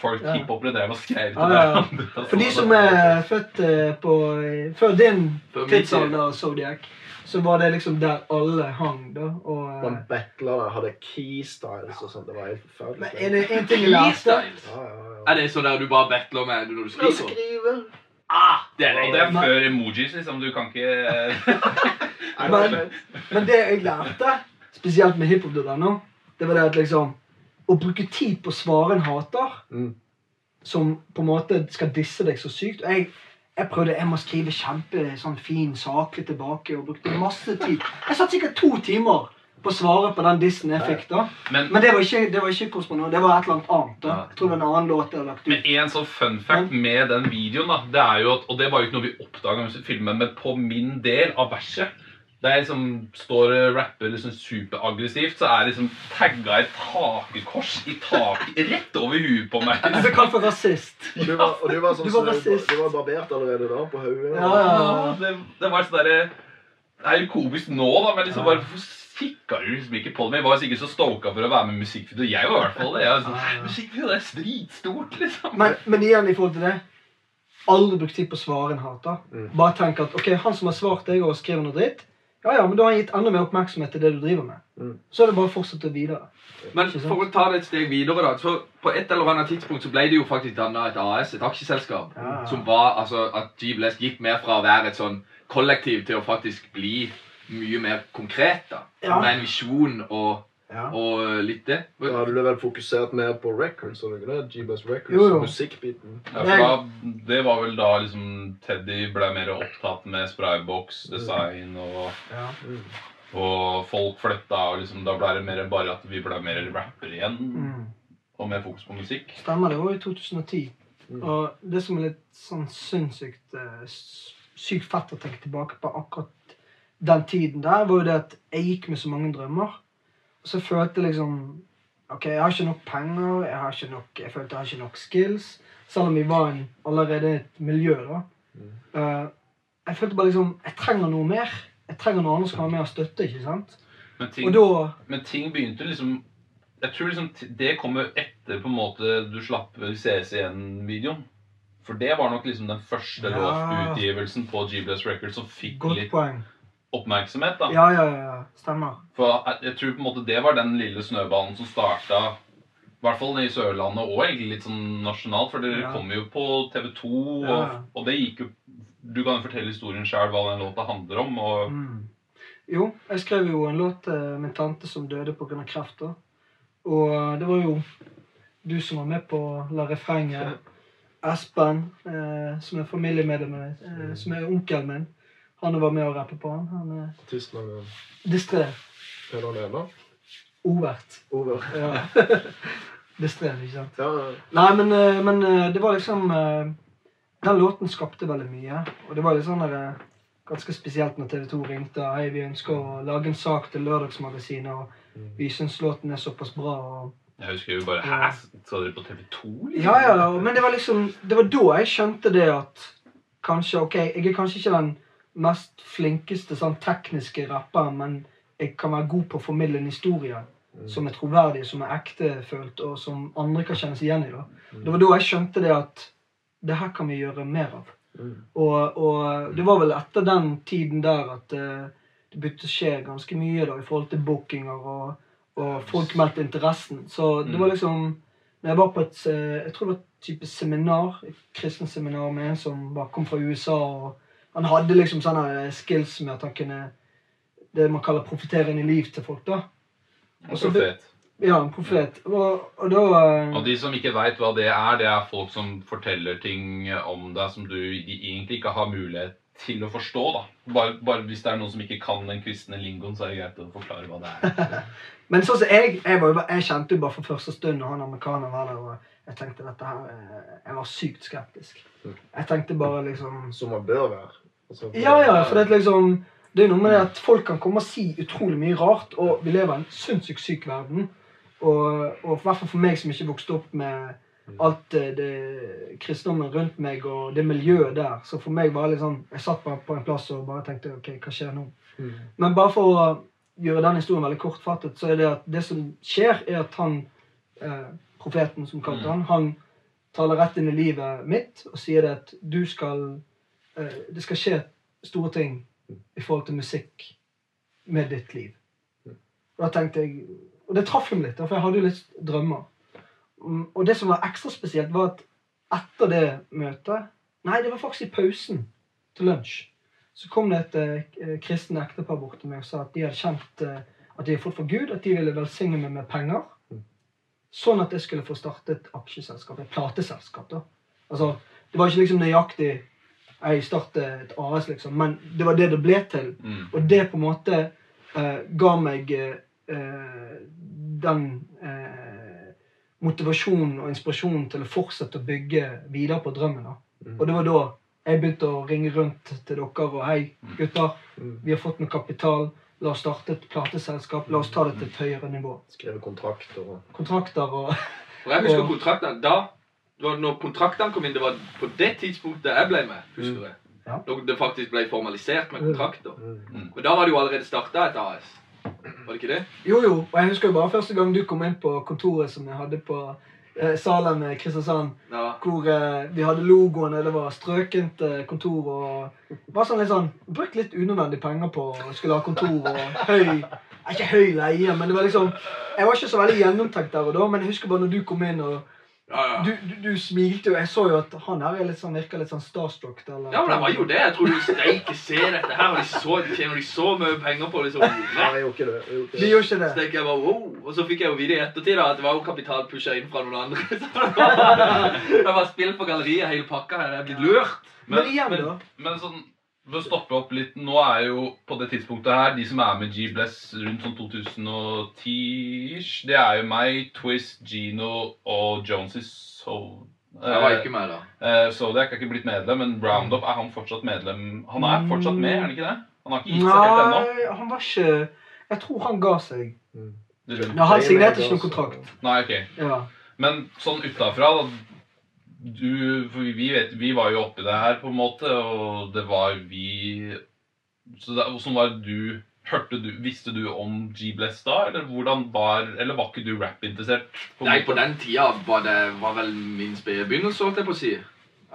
folk Ja. hiphopere drev og skrev til Ja, ja, ja. hverandre. For de som er født eh, på, eh, før din tidsalder, Zodiac, så var det liksom der alle hang. da. Og, Man battla, hadde keystyles og sånt. Det var helt forferdelig. men er det en ting jeg lærte Ja, ja, ja. Er det sånn der du bare battler med når du skriver? Ah, det er Og det. er før emojis, liksom. Du kan ikke <laughs> Men- det Men det jeg lærte, spesielt med hiphop.no, det var det at liksom Å bruke tid på å svare en hater, Mm. som på en måte skal disse deg så sykt og jeg, jeg prøvde jeg må skrive kjempe sånn fin, saklig tilbake, og brukte masse tid. Jeg satt sikkert to timer på svaret på den dissen jeg fikk. da. Men, Men det var ikke, det var ikke korrespondent, det var et eller annet annet. da. Jeg tror det var en annen låt jeg hadde lagt men en sånn fun fact med den videoen, da, det er jo at Og det var jo ikke noe vi oppdaga mens vi filmet, men på min del av verset der liksom står og rapper liksom superaggressivt, så er det liksom tagga et hakekors i taket rett over huet på meg. <laughs> Du ble kalt for rasist. Og du var, og du var sånn Du var rasist. Du var barbert allerede da, på hodet. Ja, ja, ja. Ja, det, det var sånn derre Det er jo komisk nå, da, men liksom bare Kikka du liksom ikke på det? Men jeg var sikkert så stoka for å være med i musikkvideo. Jeg var i hvert fall det. Jeg var sånn, Musikkvideo, det er dritstort, liksom. Men, men igjen i forhold til det Aldri brukt tid på å svare en hater. Mm. Bare tenk at ok, han som har svart deg og skrevet noe dritt, ja ja, men da har han gitt enda mer oppmerksomhet til det du driver med. Mm. Så er det bare å fortsette videre. Men for å ta det et steg videre, da. Så på et eller annet tidspunkt så ble det jo faktisk danna et AS, et aksjeselskap, Ja. som var altså at G-Bless gikk mer fra å være et sånn kollektiv til å faktisk bli mye mer konkret, da. Ja. Med en visjon og, Ja. og litt det. Da hadde du vel fokusert mer på records, og det? G-Bus Records, Jo, jo. musikkbiten. Ja, for da, det var vel da liksom Teddy ble mer opptatt med spraybox, design og, Ja. og folk flytta, og liksom da ble det mer bare at vi ble mer rapper igjen. Mm. Og mer fokus på musikk. Stemmer, det var i 2010. Mm. Og det som er litt sånn sinnssykt eh, sykt fett å tenke tilbake på akkurat den tiden der, var jo det at jeg gikk med så mange drømmer. Og så følte jeg liksom Ok, jeg har ikke nok penger, jeg, har ikke nok, jeg følte jeg har ikke nok skills. Selv om vi var en, allerede et miljø, da. Eh, jeg følte bare liksom Jeg trenger noe mer. Jeg trenger noe annet som kan være med og støtte. ikke sant? Men ting, Og da men ting begynte liksom Jeg tror liksom det kommer etter på en måte du slapp CC1-videoen. For det var nok liksom den første Ja. låtutgivelsen på G-Bless Records som fikk Godt litt poeng. Oppmerksomhet. da. Ja, ja, ja. Stemmer. For jeg, tror på en måte det var den lille snøballen som starta i hvert fall i Sørlandet og egentlig litt sånn nasjonalt. For dere Ja. kom jo på TV 2, og, Ja. og det gikk jo Du kan jo fortelle historien sjøl hva den låta handler om. og Mm. Jo, jeg skrev jo en låt til min tante som døde pga. kreft. da. Og eh, det var jo du som var med på la refrenget. Espen, eh, som er familiemedlem, eh, som er onkelen min, han var med å rappe på han. Han er Artistnavnet distré. Peder Lena. Overt. Over. Ja. <laughs> distré, ikke sant. Ja, Nei, men, eh, men eh, det var liksom eh, Den låten skapte veldig mye. Og det var litt sånn der, eh, ganske spesielt når TV 2 ringte. Hei, vi ønsker å lage en sak til Lørdagsmagasinet, og vi syns låten er såpass bra. og Jeg husker jo bare Hæ? Så dere på TV 2? liksom? Ja, ja, men det var liksom Det var da jeg skjønte det at kanskje Ok, jeg er kanskje ikke den mest flinkeste sånn tekniske rapper, men jeg kan være god på å formidle en historie som er troverdig, som er ektefølt, og som andre kan kjenne seg igjen i. da. Det var da jeg skjønte det at det her kan vi gjøre mer av. Og, og det var vel etter den tiden der at uh, det begynte å skje ganske mye da, i forhold til bookinger, og, og folk meldte interessen. Så det var liksom når jeg var på et eh, jeg tror det var et type seminar, et kristent seminar med en som bare kom fra USA. og Han hadde liksom sånne skills med at han kunne det man kaller profetere inn i liv til folk. da. Også, Profet. Ja, en profet. Og, og da eh, Og de som ikke veit hva det er, det er folk som forteller ting om deg som du egentlig ikke har mulighet til å forstå. da. Bare, bare hvis det er noen som ikke kan den kristne lingoen, så er det greit å forklare hva det er. <laughs> Men sånn som jeg, jeg, var jeg kjente jo bare fra første stund når han amerikaneren var der, og jeg tenkte dette her eh, Jeg var sykt skeptisk. Jeg tenkte bare liksom Som man bør være. Ja, ja, for det er liksom Det er noe med det at folk kan komme og si utrolig mye rart, og vi lever i en sinnssykt syk verden. Og, og i hvert fall for meg som ikke vokste opp med alt eh, det kristendommen rundt meg og det miljøet der, så for meg var det litt sånn Jeg satt bare på en plass og bare tenkte OK, hva skjer nå? Men bare for å gjøre den historien veldig kortfattet, så er det at det som skjer, er at han, eh, profeten som kalte han, han taler rett inn i livet mitt og sier det at du skal Det skal skje store ting i forhold til musikk med ditt liv. Og da tenkte jeg Og det traff meg litt, for jeg hadde jo litt drømmer. Mm, Og det som var ekstra spesielt, var at etter det møtet Nei, det var faktisk i pausen til lunsj. Så kom det et eh, kristen ektepar bort til meg og sa at de hadde kjent eh, at de hadde fått fra Gud, at de ville velsigne meg med penger. Sånn at jeg skulle få startet et aksjeselskap, et plateselskap. da. Altså, Det var ikke liksom nøyaktig jeg startet et AS, liksom, men det var det det ble til. Mm. Og det på en måte uh, ga meg uh, den uh, motivasjonen og inspirasjonen til å fortsette å bygge videre på drømmen. da. Og det var da jeg begynte å ringe rundt til dere og hei, gutter, vi har fått noe kapital. La oss starte et plateselskap. La oss ta det til et høyere nivå. Skrive kontrakt og Kontrakter og <laughs> Og jeg husker kontraktene. Da, det var når kontraktene kom inn, det var på det tidspunktet jeg ble med. husker jeg. Ja. Når det faktisk ble formalisert med kontrakter. Mm. Og da var det jo allerede starta et AS. Var det ikke det? Jo, jo. Og jeg husker jo bare første gang du kom inn på kontoret som jeg hadde på eh, Salem i Kristiansand. Ja. Hvor eh, vi hadde logoene, det var strøkent eh, kontor og Bare sånn litt sånn Brukt litt unødvendig penger på å skulle ha kontor og høy eh, Ikke høy leie, men det var liksom Jeg var ikke så veldig gjennomtenkt der og da, men jeg husker bare når du kom inn og Ja, ja. Du, du, du smilte jo. Jeg så jo at han her er litt sånn, virka litt sånn starstruck. Eller, Ja, men det var jo det. Jeg tror du steike se dette her, og de så, de tjener de så mye penger på liksom. <laughs> Nei, jeg gjorde ikke det. Jeg gjorde ikke De det. gjorde ikke det. Så jeg bare, wow. Og så fikk jeg jo vite i ettertid da, at det var jo kapitalpusha inn fra noen andre. <laughs> Så det var, <laughs> det var spill på galleriet, hele pakka her. Jeg er blitt lurt. Men igjen, men, da. men sånn, for å stoppe opp litt Nå er jo på det tidspunktet her De som er med G-Bless rundt sånn 2010-ish, det er jo meg, Twist, Gino og Jonesy Soul. Jeg var ikke med da. Eh, Zodiac er ikke blitt medlem, men Roundup er han fortsatt medlem Han er fortsatt med, er han ikke det? Han har ikke gitt seg helt ennå. Nei, han var ikke Jeg tror han ga seg. Mm. Ja, han signerte ikke noen kontrakt. Nei, ok. Ja. Men sånn utafra da, du, for vi, vet, vi var jo oppi det her, på en måte, og det var vi så det, Hvordan var du Hørte du, Visste du om G-Bless da, eller hvordan var Eller var ikke du rap-interessert? Nei, på den tida var det var vel min spede begynnelse, holdt jeg på å si.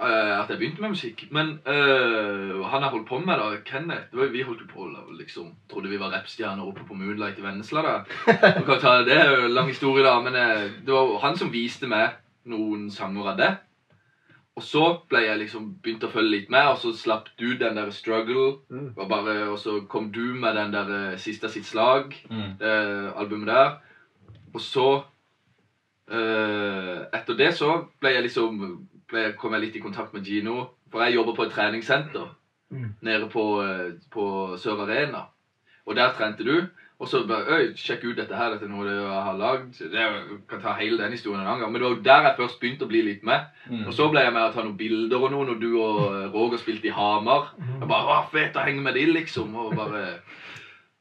Uh, at jeg begynte med musikk. Men uh, han jeg holdt på med, da, Kenneth var, Vi holdt jo på liksom Trodde vi var rappstjerner oppe på Moonlight i Vennesla. da. Kan ta, det er jo en lang historie, da, men uh, det var han som viste meg noen sanger av det. Og så ble jeg liksom begynt å følge litt med, og så slapp du den der Struggle. Mm. Og, bare, og så kom du med den der eh, Siste sitt slag, Mm. eh, albumet der. Og så eh, Etter det så ble jeg liksom ble, kom jeg litt i kontakt med Gino. For jeg jobber på et treningssenter Mm. nede på, eh, på Sør Arena. Og der trente du. Og så bare Øy, sjekk ut dette her. Dette er noe jeg har lagd. Det kan ta hele den historien en annen gang. Men det var jo der jeg først begynte å bli litt med. Mm. Og så ble jeg med å ta noen bilder og noe når du og Roger spilte i Hamar. Jeg bare, Å, fett å henge med de, liksom. Og bare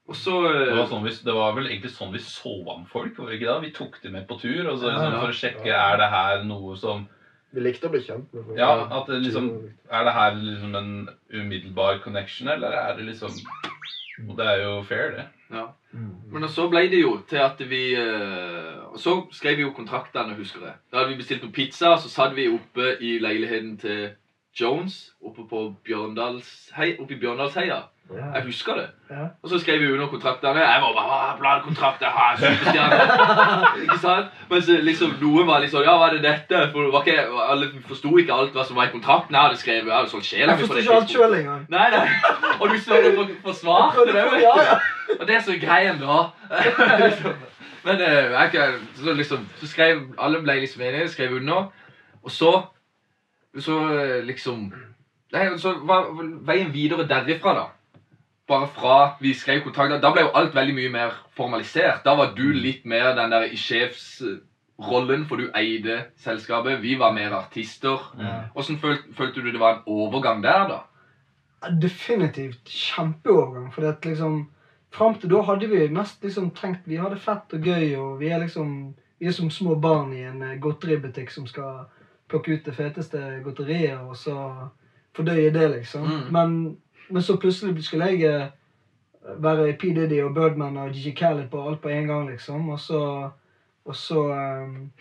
Og så eh, Det var, sånn vi, det var vel egentlig sånn vi så an folk. var det ikke da? Vi tok dem med på tur og så, Ja, liksom, ja. for å sjekke er det her noe som Vi likte å bli kjent med folk. Ja, at liksom Er det her liksom en umiddelbar connection, eller er det liksom Og det er jo fair, det. Ja. Men så ble det jo til at vi eh, Og så skrev vi jo kontraktene, husker jeg. Da hadde vi bestilt noen pizza, så satt vi oppe i leiligheten til Jones oppe på Bjørndalshei, oppe i Bjørndalsheia. Ja. Jeg husker det. Ja. Og så skrev vi under kontraktene. Jeg var bare bladkontrakt, Bladekontrakt, jeg har superstjerne. <laughs> ikke sant? Mens liksom, noen var sånn Ja, hva er det dette? For var ikke, alle forsto ikke alt hva som var i kontrakten. Jeg hadde skrevet Jeg hadde sånn sjela Jeg det ikke alt sjøl engang. Nei, nei. Og du står og forsvarer det. Ja, ja. Og det er så greien da. Liksom. <laughs> Men eh, jeg, så liksom Så skrev Alle ble liksom enige, skrev under. Og så Så eh, liksom Nei, så var veien videre derifra, da. Bare fra vi skrev kontakt Da ble jo alt veldig mye mer formalisert. Da var du litt mer den der i sjefsrollen, for du eide selskapet. Vi var mer artister. Åssen følte, følte du det var en overgang der, da? Definitivt kjempeovergang. For at liksom Fram til da hadde vi mest liksom tenkt vi hadde fett og gøy, og vi er liksom Vi er som små barn i en eh, godteributikk som skal plukke ut det feteste godteriet, og så fordøye det, liksom. Mm. Men, men så plutselig skulle jeg være være P. Diddy og Birdman og Gigi Khaled på alt på en gang, liksom. Og så, og så um,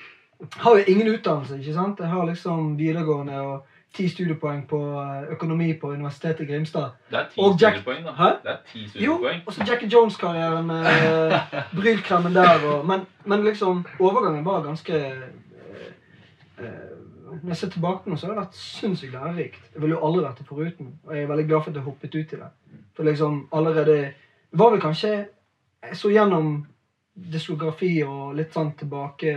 har jeg ingen utdannelse, ikke sant? Jeg har liksom videregående og ti studiepoeng på eh, økonomi på Universitetet i Grimstad. Det er ti studiepoeng, da. Hæ? Det er ti studiepoeng. Jo, og så Jackie Jones-karrieren med <laughs> brylkremen der. Og, men, men liksom, overgangen var ganske eh, eh, Når jeg ser tilbake det, så har det vært sinnssykt lærerikt. Jeg ville jo aldri vært det foruten. Og jeg er veldig glad for at jeg hoppet ut i det. For liksom allerede Det var vel kanskje Jeg så gjennom diskografi og litt sånn tilbake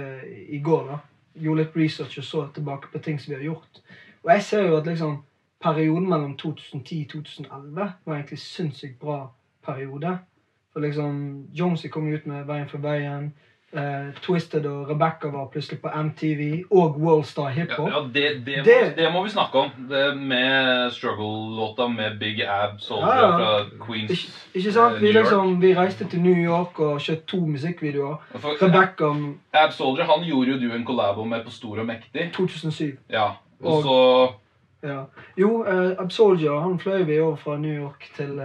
i går, da. Gjorde litt research og så tilbake på ting som vi har gjort. Og jeg ser jo at liksom perioden mellom 2010-2011 var egentlig sinnssykt bra periode. For liksom Jonesy kom ut med Veien for veien. Eh, Twisted og Rebecca var plutselig på MTV. Og Worldstar Ja, hiphop. ja det, det, må, Det- det må vi snakke om. Det med Struggle-låta med Big Ab Soldier Ja, ja. fra Queens. Ikke, ikke sant? eh, Vi, liksom, vi reiste til New York og skjøt to musikkvideoer. For Rebecca Ab Soldier han gjorde jo du en collabo med på Stor og mektig. 2007. Ja, og Og- så Ja. Jo, uh, Absoldier han fløy vi over fra New York til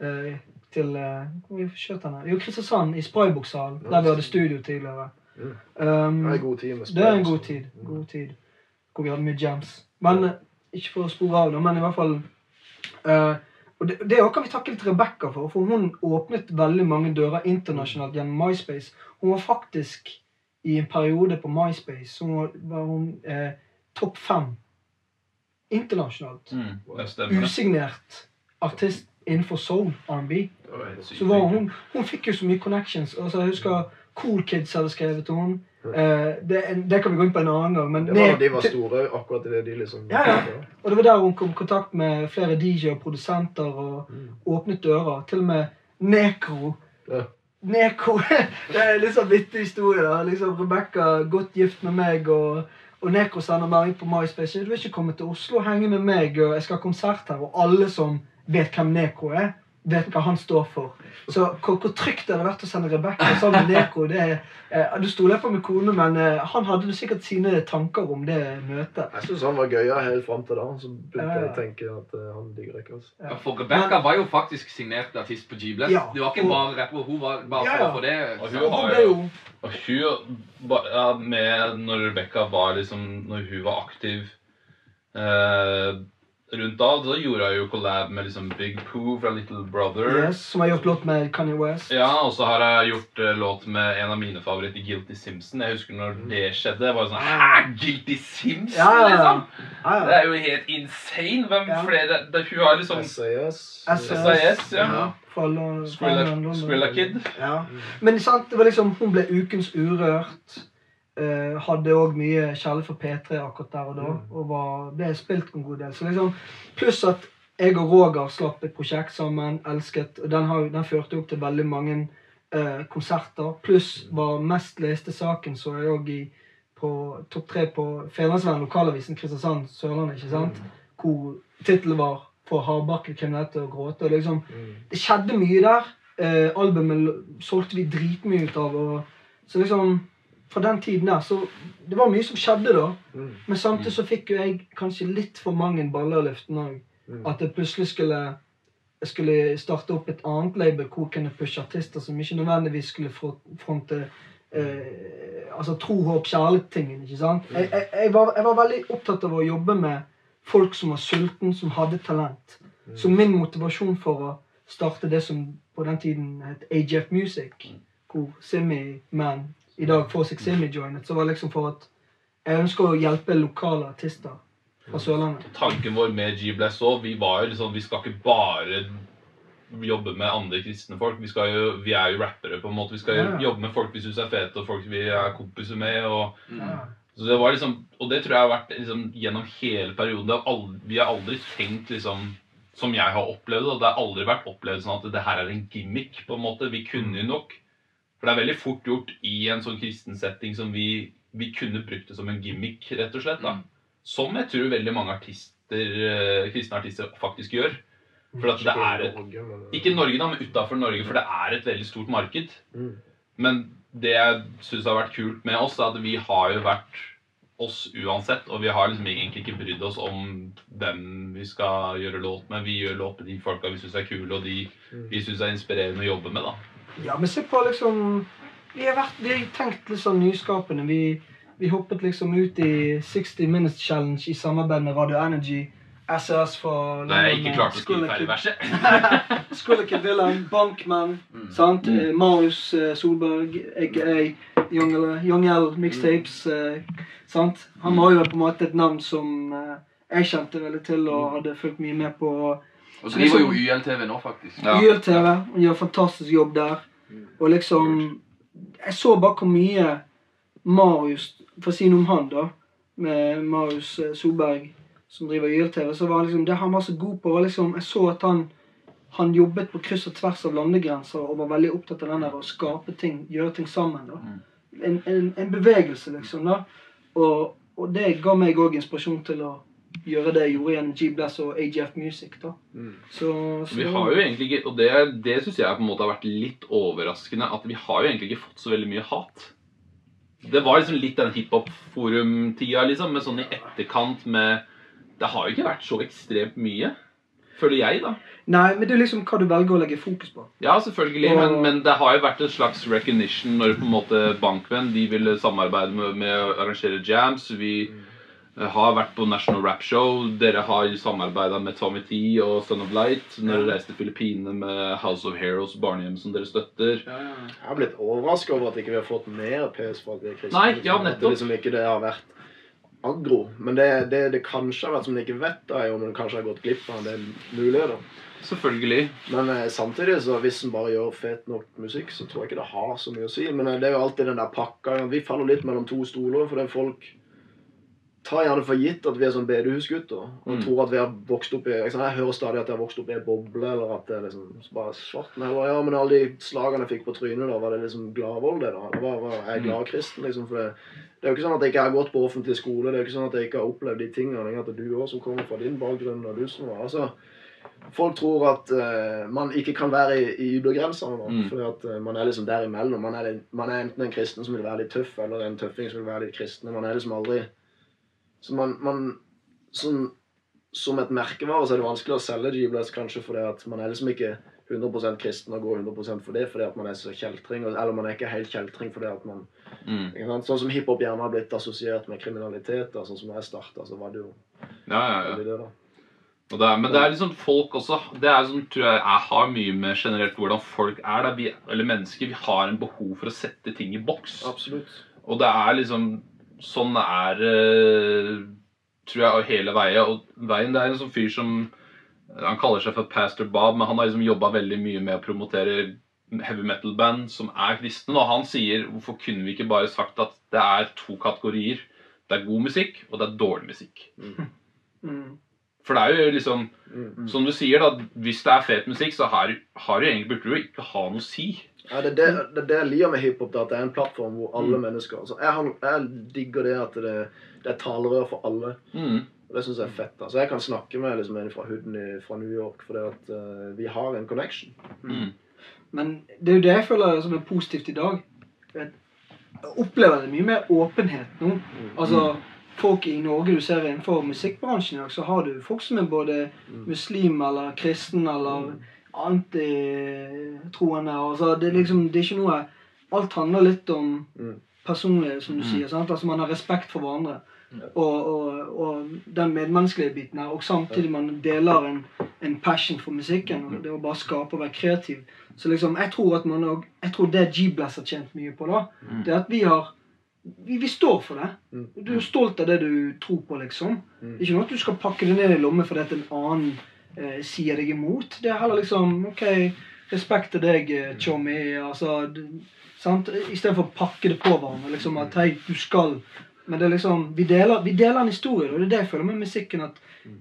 eh, til eh, Hvor vi skjøt han? Jo, Kristiansand, i Spraybookshallen, der vi hadde studio tidligere. Um, Det er en god tid med Det er en god tid. God tid. Hvor vi hadde mye jams. Men eh, ikke for å spore av det, men i hvert fall uh, Og det, det kan vi takke litt Rebekka for, for hun åpnet veldig mange dører internasjonalt gjennom MySpace. Hun var faktisk i en periode på MySpace hun var, var hun eh, topp fem internasjonalt. mm. Usignert artist innenfor soul, R&B. Så var hun, hun fikk jo så mye connections. Altså, jeg husker Cool Kids hadde skrevet til henne. Uh, det, det kan vi gå inn på en annen gang. Men Det var de var store, akkurat det de liksom Ja, ja. Og det var der hun kom i kontakt med flere DJ og produsenter og åpnet dører. Til og med Nekro. Ja. Neko <laughs> Det er litt sånn vittig historie. da. Liksom Rebekka godt gift med meg, og, og Nekro sender melding på MySpace. Du vil ikke komme til Oslo og henge med meg, og jeg skal ha konsert her. Og alle som vet hvem Nekro er, vet hva han står for. Så hvor, hvor trygt det hadde vært å sende Rebekka sammen med Neko det eh, Du stoler på min kone, men eh, han hadde sikkert sine tanker om det møtet. Jeg syns han var gøyere helt fram til da. Så begynte jeg Ja. å tenke at eh, han digger ikke oss. Ja, For Rebekka var jo faktisk signert artist på G-Bless. Ja. Det var ikke bare rapper, hun var bare Ja, ja. for det. Og hun hun ble jo Og hun ja, med Når Rebekka var liksom Når hun var aktiv eh, rundt da, da gjorde jeg jo collab med liksom Big Pooh fra Little Brother. yes, Som har gjort låt med Kanye West. Ja, og så har jeg gjort eh, låt med en av mine favoritter, Guilty Simpson. Jeg husker når det skjedde. Det var sånn Hæ? Guilty Simpson, Ja, ja, ja. liksom? Ja, Det er jo helt insane. Hvem Ja. flere det, Hun har liksom SAS. SAS, ja. Skrilla Kid. Ja. Men sant, det var liksom, hun ble ukens Urørt. Eh, hadde òg mye kjærlighet for P3 akkurat der og da. Og var, ble spilt en god del. Så liksom, Pluss at jeg og Roger slapp et prosjekt sammen. Elsket. og Den, har, den førte jo til veldig mange uh, konserter. Pluss var mest leste saken så jeg òg i på topp tre på Fedrelandsvennen, lokalavisen Kristiansand, Sørlandet. ikke sant? Hvor tittelen var 'På hardbarket kriminelle og gråte'. og liksom, Det skjedde mye der. Uh, albumet solgte vi dritmye ut av. Og, så liksom, fra den tiden der, så Det var mye som skjedde da. Mm. Men samtidig så fikk jo jeg kanskje litt for mange baller i luften òg. Mm. At jeg plutselig skulle jeg skulle starte opp et annet label hvor jeg kunne pushe artister som ikke nødvendigvis skulle fronte eh, altså tro, håp, kjærlighet-tingen. ikke sant? Jeg, jeg, jeg, var, jeg var veldig opptatt av å jobbe med folk som var sulten, som hadde talent. Så min motivasjon for å starte det som på den tiden het AGF Music, hvor Simi Man i dag får seg Simi joinet, så var det liksom for at jeg ønsker å hjelpe lokale artister fra Sørlandet. tanken vår med G-Bless òg, vi var jo liksom Vi skal ikke bare jobbe med andre kristne folk. Vi, skal jo, vi er jo rappere, på en måte. Vi skal jo Ja. jobbe med folk vi syns er fete, og folk vi er kompiser med. og Ja. så det var liksom, Og det tror jeg har vært liksom, gjennom hele perioden. Det har aldri, vi har aldri tenkt liksom som jeg har opplevd og Det har aldri vært opplevd sånn at det her er en gimmick. på en måte. Vi kunne jo nok. For det er veldig fort gjort i en sånn kristen setting som vi, vi kunne brukt det som en gimmick, rett og slett. da. Som jeg tror veldig mange artister, eh, kristne artister faktisk gjør. For at det er et, Norge, men, Ikke Norge, da, men utafor Norge, for det er et veldig stort marked. Mm. Men det jeg syns har vært kult med oss, er at vi har jo vært oss uansett. Og vi har liksom egentlig ikke brydd oss om hvem vi skal gjøre låt med. Vi gjør låt med de folka vi syns er kule, og de vi syns er inspirerende å jobbe med. da. Ja, men se på liksom Vi har, vært, vi har tenkt litt sånn nyskapende. Vi, vi hoppet liksom ut i 60 Minutes Challenge i samarbeid med Radio Energy. SAS for Da jeg ikke klarte å skrive ferdig verset. <laughs> Skrillex Villain, Bankman, sant? Eh, Marius eh, Solberg, aka Young L- Young L Mixtapes. eh, sant? Han var jo på en måte et navn som jeg kjente veldig til og hadde fulgt mye med på. Og driver jo YLTV nå, faktisk. Ja. YLTV. hun gjør fantastisk jobb der. Og liksom Jeg så bare hvor mye Marius For å si noe om han, da. Med Marius eh, Solberg, som driver YLTV. Så var liksom det han var så god på, var liksom Jeg så at han han jobbet på kryss og tvers av landegrenser og var veldig opptatt av den der å skape ting, gjøre ting sammen. da. En, en, en bevegelse, liksom. da. Og, og det ga meg òg inspirasjon til å gjøre det jeg gjorde gjennom G-Bless og AGF Music. da. Så, så Vi har jo egentlig ikke, og det, det syns jeg på en måte har vært litt overraskende, at vi har jo egentlig ikke fått så veldig mye hat. Det var liksom litt den hiphop-forum-tida, liksom, med sånn i etterkant med Det har jo ikke vært så ekstremt mye, føler jeg, da. Nei, men det er liksom hva du velger å legge fokus på. Ja, selvfølgelig, Og- men, men det har jo vært en slags recognition når på en måte Bankvenn de ville samarbeide med, med å arrangere jams. Vi eh, har vært på National Rap Show. Dere har samarbeida med Tommy T og Son of Light når dere reiste til Filippinene med House of Heroes barnehjem som dere støtter. Jeg har blitt overraska over at ikke vi har fått mer PS for er kristne. Nei, ja, At det nettopp. liksom ikke det har vært aggro. Men det, det, det kanskje har vært som de ikke vet, da, er om en kanskje har gått glipp av en del muligheter. Selvfølgelig. Men eh, samtidig, så hvis en bare gjør fet nok musikk, så tror jeg ikke det har så mye å si. Men eh, det er jo alltid den der pakka. Vi faller litt mellom to stoler, fordi folk tar gjerne for gitt at vi er sånn bedehusgutter. Og Mm. tror at vi har vokst opp i liksom, Jeg hører stadig at jeg har vokst opp i en boble, eller at det er liksom bare svart. Men eller, ja, men alle de slagene jeg fikk på trynet, da, var det liksom gladvold, det da? Det var, var jeg er glad kristen, liksom. For det, det er jo ikke sånn at jeg ikke har gått på offentlig skole. Det er jo ikke sånn at jeg ikke har opplevd de tingene. At du òg, som kommer fra din bakgrunn, og du som var altså, Folk tror at uh, man ikke kan være i, i yttergrensene. Mm. Fordi at eh, man er liksom der imellom. Man er, man er enten en kristen som vil være litt tøff, eller en tøffing som vil være litt kristen. Man er liksom aldri Så man, man som, som et merkevare så er det vanskelig å selge G-Bless kanskje fordi at man er liksom ikke 100% kristen og går 100% for det fordi at man er så kjeltring. Eller man er ikke helt kjeltring fordi at man Mm. Sånn som hiphop gjerne har blitt assosiert med kriminalitet. Da, sånn som jeg starta, så var det jo Ja, ja, ja. det, det er, men det er liksom folk også Det er sånn, tror jeg, jeg har mye med generelt hvordan folk er. Da. Vi, eller mennesker. Vi har en behov for å sette ting i boks. Absolutt. Og det er liksom Sånn er eh, Tror jeg hele veien. Og veien det er en sånn fyr som Han kaller seg for Pastor Bob, men han har liksom jobba veldig mye med å promotere heavy metal-band som er kristne. Og han sier hvorfor kunne vi ikke bare sagt at det er to kategorier. Det er god musikk, og det er dårlig musikk. Mm. For det er jo liksom Som du sier, da, hvis det er fet musikk, så har, har du egentlig burde du jo ikke ha noe å si. Ja, det, er det, det er det jeg liker med hiphop, at det er en plattform hvor alle mennesker altså, jeg, jeg digger det at det, det er talerør for alle. Mm. Og Det syns jeg er fett. Altså, jeg kan snakke med liksom, en fra hooden fra New York fordi at eh, vi har en connection. Mm. Men det er jo det jeg føler som er positivt i dag. Jeg opplever det mye mer åpenhet nå. Altså, folk i Norge du ser innenfor musikkbransjen i dag, så har du folk som er både muslim eller kristen eller antitroende. Altså, det, liksom, det er ikke noe Alt handler litt om Mm. personlighet, som du sier. sant? Altså, Man har respekt for hverandre. Og, og, og den medmenneskelige biten her. Og samtidig man deler en, en passion for musikken. og Det å bare skape og være kreativ. Så liksom, jeg tror at man også, jeg tror det G-Bless har tjent mye på, da, det er at vi har vi, vi står for det. Du er stolt av det du tror på, liksom. Det er ikke noe at du skal pakke det ned i lommen fordi at en annen eh, sier deg imot. Det er heller liksom OK, respekt til deg, eh, Tjommi. Altså, sant? Istedenfor å pakke det på hverandre. Liksom at hei, du skal Men det er liksom Vi deler, vi deler en historie, og det er det jeg føler med musikken. At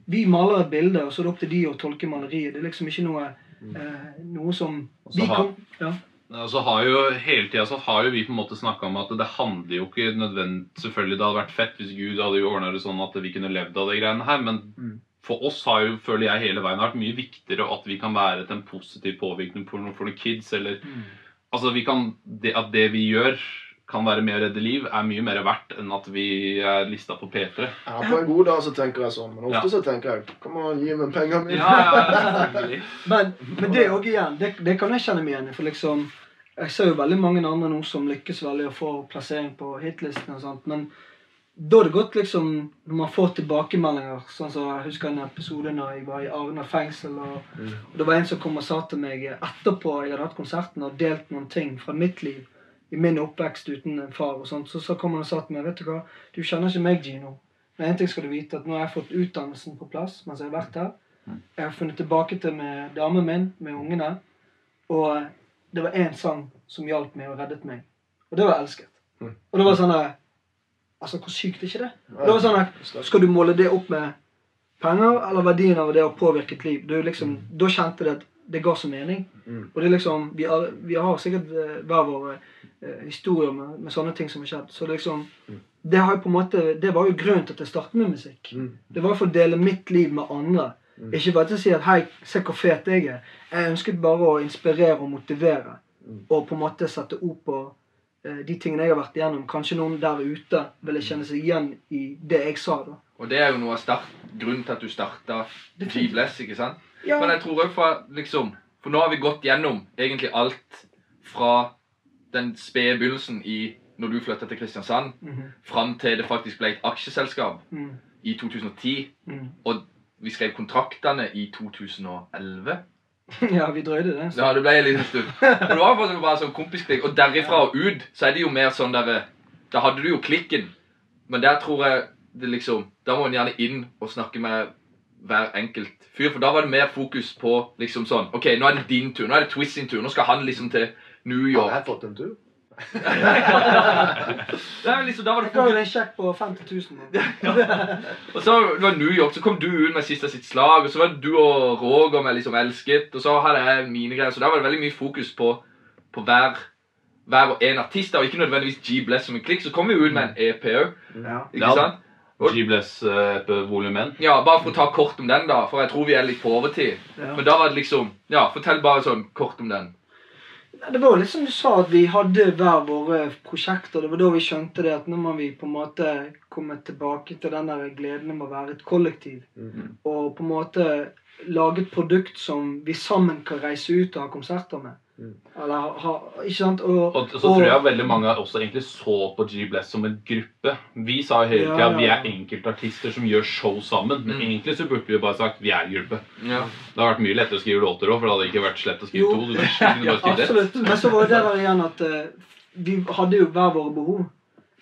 vi maler et bilde, og så er det opp til de å tolke maleriet. Det er liksom ikke noe eh, Noe som vi kan ja. Og så har jo hele tida så har jo vi på en måte snakka om at det handler jo ikke nødvendig Selvfølgelig det hadde vært fett hvis Gud hadde jo ordna det sånn at vi kunne levd av de greiene her, men for oss har jo, føler jeg, hele veien vært mye viktigere at vi kan være til en positiv påvirkning for noen, for noen kids, eller Altså vi kan det, At det vi gjør, kan være med å redde liv, er mye mer verdt enn at vi er lista på P3. Ja, på en god dag så tenker jeg sånn, men ofte Ja. så tenker jeg Kom an, gi meg pengene mine. <laughs> selvfølgelig. Men, men det òg igjen, det, det kan jeg kjenne meg igjen i. For liksom Jeg ser jo veldig mange andre nå som lykkes veldig å få plassering på hitlisten og sånt, men da er det godt liksom Når man får tilbakemeldinger Sånn som Jeg husker en episode når jeg var i Arna fengsel, og, og det var en som kom og sa til meg etterpå jeg hadde hatt konserten og delt noen ting fra mitt liv i min oppvekst uten en far og sånt, så, så kom han og sa til meg Vet du hva, du kjenner ikke meg, Gino. Men en ting skal du vite, at nå har jeg fått utdannelsen på plass mens jeg har vært her. Jeg har funnet tilbake til med damen min, med ungene. Og det var én sang som hjalp meg og reddet meg. Og det var 'Elsket'. Og det var sånn der, Altså, hvor sykt er ikke det? Det var sånn at, Skal du måle det opp med penger, eller verdien av det å påvirke et liv? Du liksom, Da kjente det at det ga så mening. Og det er liksom, Vi har, vi har sikkert eh, hver våre eh, historier med, med sånne ting som har skjedd. Så det liksom, det, har jo på en måte, det var jo grunnen til at jeg startet med musikk. Det var for å dele mitt liv med andre. Ikke bare til å si at 'hei, se hvor fet jeg er'. Jeg ønsket bare å inspirere og motivere. Og på en måte sette ord på de tingene jeg har vært igjennom. Kanskje noen der ute ville kjenne seg igjen i det jeg sa. da. Og det er jo noe av start, grunnen til at du starta G-Bless, ikke sant? Ja. Men jeg tror også fra liksom For nå har vi gått gjennom egentlig alt fra den spede begynnelsen i når du flytta til Kristiansand, fram til det faktisk ble et aksjeselskap Mm. i 2010. Mm. Og vi skrev kontraktene i 2011. <laughs> ja, vi drøyde det. Så. Ja, det ble en liten stund. Men det var faktisk bare sånn kompisklikk. Og derifra og ut så er det jo mer sånn der Da hadde du jo klikken. Men der tror jeg det liksom Da må en gjerne inn og snakke med hver enkelt fyr. For da var det mer fokus på liksom sånn OK, nå er det din tur. Nå er det Twist sin tur. Nå skal han liksom til New Har jeg fått en tur? <laughs> Det er liksom, da var det Jeg ga jo deg en sjekk på 50 000. ja. Og så det var New York, så kom du ut med siste sitt slag. Og så var det du og Roger med liksom Elsket. Og så hadde jeg mine greier. Så da var det veldig mye fokus på, på hver, hver og en artist. Og ikke nødvendigvis G-Bless som en klikk. Så kom vi ut med en EP òg. Ja. Ikke sant? G-Bless EP volum 1. Ja, bare for å ta kort om den, da, for jeg tror vi er litt på overtid. Ja. Men da var det liksom Ja, fortell bare sånn kort om den. Det var litt som du sa, at vi hadde hver våre prosjekter. Det var da vi skjønte det at nå må vi på en måte komme tilbake til den der gleden med å være et kollektiv. Og på en måte lage et produkt som vi sammen kan reise ut og ha konserter med. Eller ha, Ikke sant? Og, Og så tror jeg veldig mange også egentlig så på G-Bless som en gruppe. Vi sa i hele Ja, tida ja. vi er enkeltartister som gjør show sammen. Men egentlig så burde vi bare sagt vi er en gruppe. Ja. Det har vært mye lettere å skrive låter òg, for det hadde ikke vært slett å skrive Jo. to. Du kunne bare skrive. <laughs> Absolutt. Men så var det der igjen at uh, vi hadde jo hver våre behov.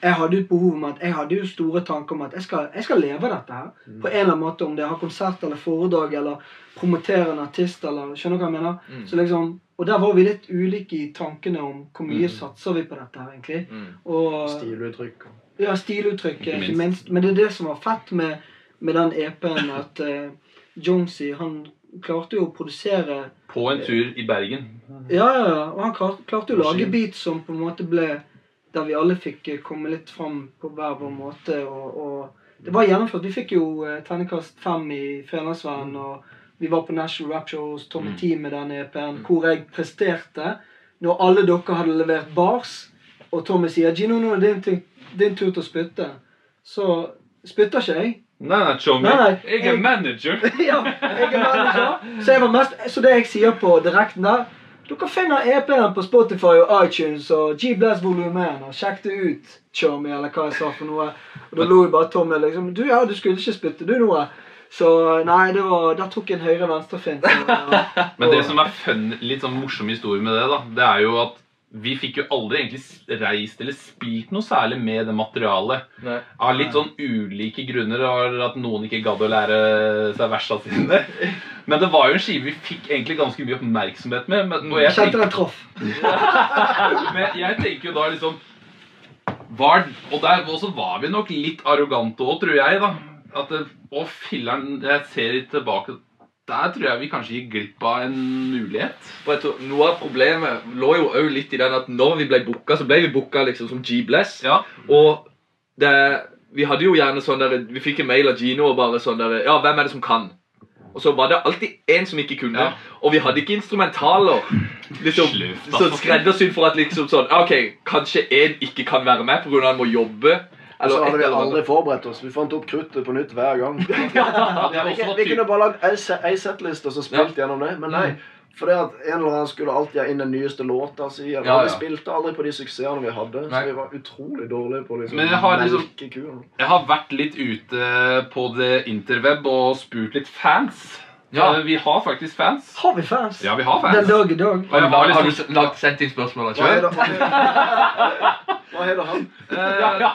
Jeg hadde jo et behov om at jeg hadde jo store tanker om at jeg skal, jeg skal leve dette her. På en eller annen måte, om det er ha konsert eller foredrag eller promotere en artist eller Skjønner du hva jeg mener? Så liksom, og der var vi litt ulike i tankene om hvor mye satser vi på dette her, egentlig. Mm. Og, Stiluttrykk. ja, stiluttrykk, Ikke ikke minst. minst. Men det er det som var fett med, med den EP-en, at uh, Jonesy, han klarte jo å produsere På en tur i Bergen. Ja, ja, ja. Og han klarte, klarte jo å lage beats som på en måte ble Der vi alle fikk eh, komme litt fram på hver vår måte. Og, og det var gjennomført. Vi fikk jo uh, terningkast fem i Fedrelandsvennen. Og vi var på National Rap Show hos Tommy Mm. T med den EP-en, hvor jeg presterte. Når alle dere hadde levert bars, og Tommy sier 'Gino, nå er det din, din tur til å spytte', så spytter ikke jeg. Nei, nei, Tommy. Nei, nei, Jeg er manager. <laughs> ja, jeg er manager. Så, jeg var mest, så det jeg sier på direkten der Dere finner EP-en på Spotify og iTunes og G-Bless Volume 1. Og sjekk det ut, Chummy, eller hva jeg sa for noe. Og da lo jo bare Tommy liksom Du, ja, du skulle ikke spytte, du, noe. Så nei, det var Der tok en høyre-venstre-fint. Ja. <laughs> Men det som er fun, litt sånn morsom historie med det, da, det er jo at vi fikk jo aldri egentlig reist eller spilt noe særlig med det materialet. Nei. Av litt sånn ulike grunner. At noen ikke gadd å lære seg versene sine. Men det var jo en skive vi fikk egentlig ganske mye oppmerksomhet med. Men, og jeg Kjente den traff. <laughs> men jeg tenker jo da liksom var, Og der også var vi nok litt arrogante òg, tror jeg. da At det, Å, filler'n, jeg ser litt tilbake Der tror jeg vi kanskje gikk glipp av en mulighet. Tror, Noe av problemet lå jo òg litt i den at når vi ble booka, så ble vi booka liksom som G-Bless. Ja, Og det, vi hadde jo gjerne sånn der Vi fikk en mail av Gino og bare sånn der Ja, hvem er det som kan? Og så var det alltid én som ikke kunne. Ja. Og vi hadde ikke instrumentaler. Liksom, Slutt, da. skreddersydd for at liksom sånn OK, kanskje én ikke kan være med pga. han må jobbe. Så hadde vi aldri forberedt oss. Vi fant opp kruttet på nytt hver gang. <laughs> <laughs> Vi, vi kunne bare lagd ei se- settliste og så spilt gjennom det. Men nei. For det at en eller annen skulle alltid ha inn den nyeste låta si. Ja, Ja, Vi spilte aldri på de suksessene vi hadde. Nei. Så vi var utrolig dårlige på liksom Men jeg har liksom- Jeg har vært litt ute på det interweb og spurt litt fans. Ja. Eh, Vi har faktisk fans. Har vi fans? Ja, vi har fans. Den dag i dag. Og jeg var Har, har du lagt, sendt inn spørsmål Hva er sjøl? det- Hva heter han? Eh,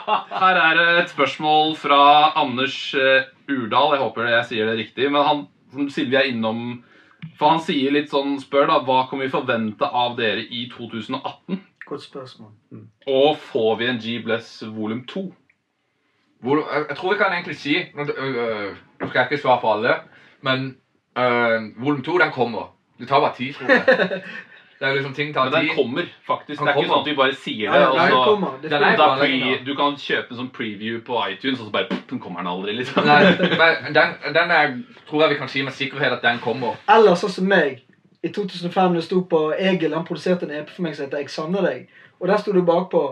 <laughs> her er det et spørsmål fra Anders eh, Urdal. Jeg håper jeg sier det riktig. Men han, som siden vi er innom For han sier litt sånn Spør da, hva kan vi forvente av dere i 2018? Godt spørsmål. Og får vi en G-Bless volum 2? Hvor, jeg, jeg tror vi kan egentlig si Nå øh, nå skal jeg ikke svare for alle, men øh, volum 2, den kommer. Det tar bare tid, tror jeg. <laughs> Det er liksom ting tar Men den kommer faktisk. Den det er ikke sånn at vi bare sier det. ja, den kommer. Det Den er pre, du kan kjøpe en sånn preview på iTunes, og så bare pff, den kommer den aldri. liksom. Nei, men den, den er, tror jeg vi kan si med sikkerhet at den kommer. Eller sånn som meg. I 2005 det sto på Egil han produserte en EP for meg som heter 'Jeg savner deg'. Og der sto det bakpå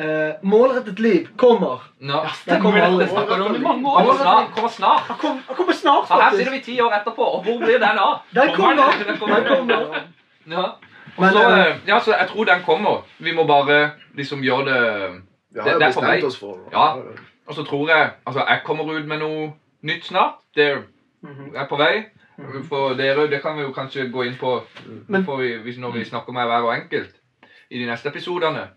eh, 'Målrettet liv kommer'. No. Ja, det kommer aldri. Det snakker du om i mange år. Kommer snart. Kommer snart. Han, kom, han kommer snart, Så her sitter vi ti år etterpå, og hvor blir den av? <laughs> Den Kommer kommer. den? Kommer. Den kommer. Ja. Men, så, øh, øh, ja, så jeg tror den kommer. Vi må bare liksom gjøre det Det- det er på vei. Ja. Og så tror jeg Altså, jeg kommer ut med noe nytt snart. Det Mhm. er på vei. For dere, det kan vi jo kanskje gå inn på vi, når vi snakker med hver og enkelt i de neste episodene.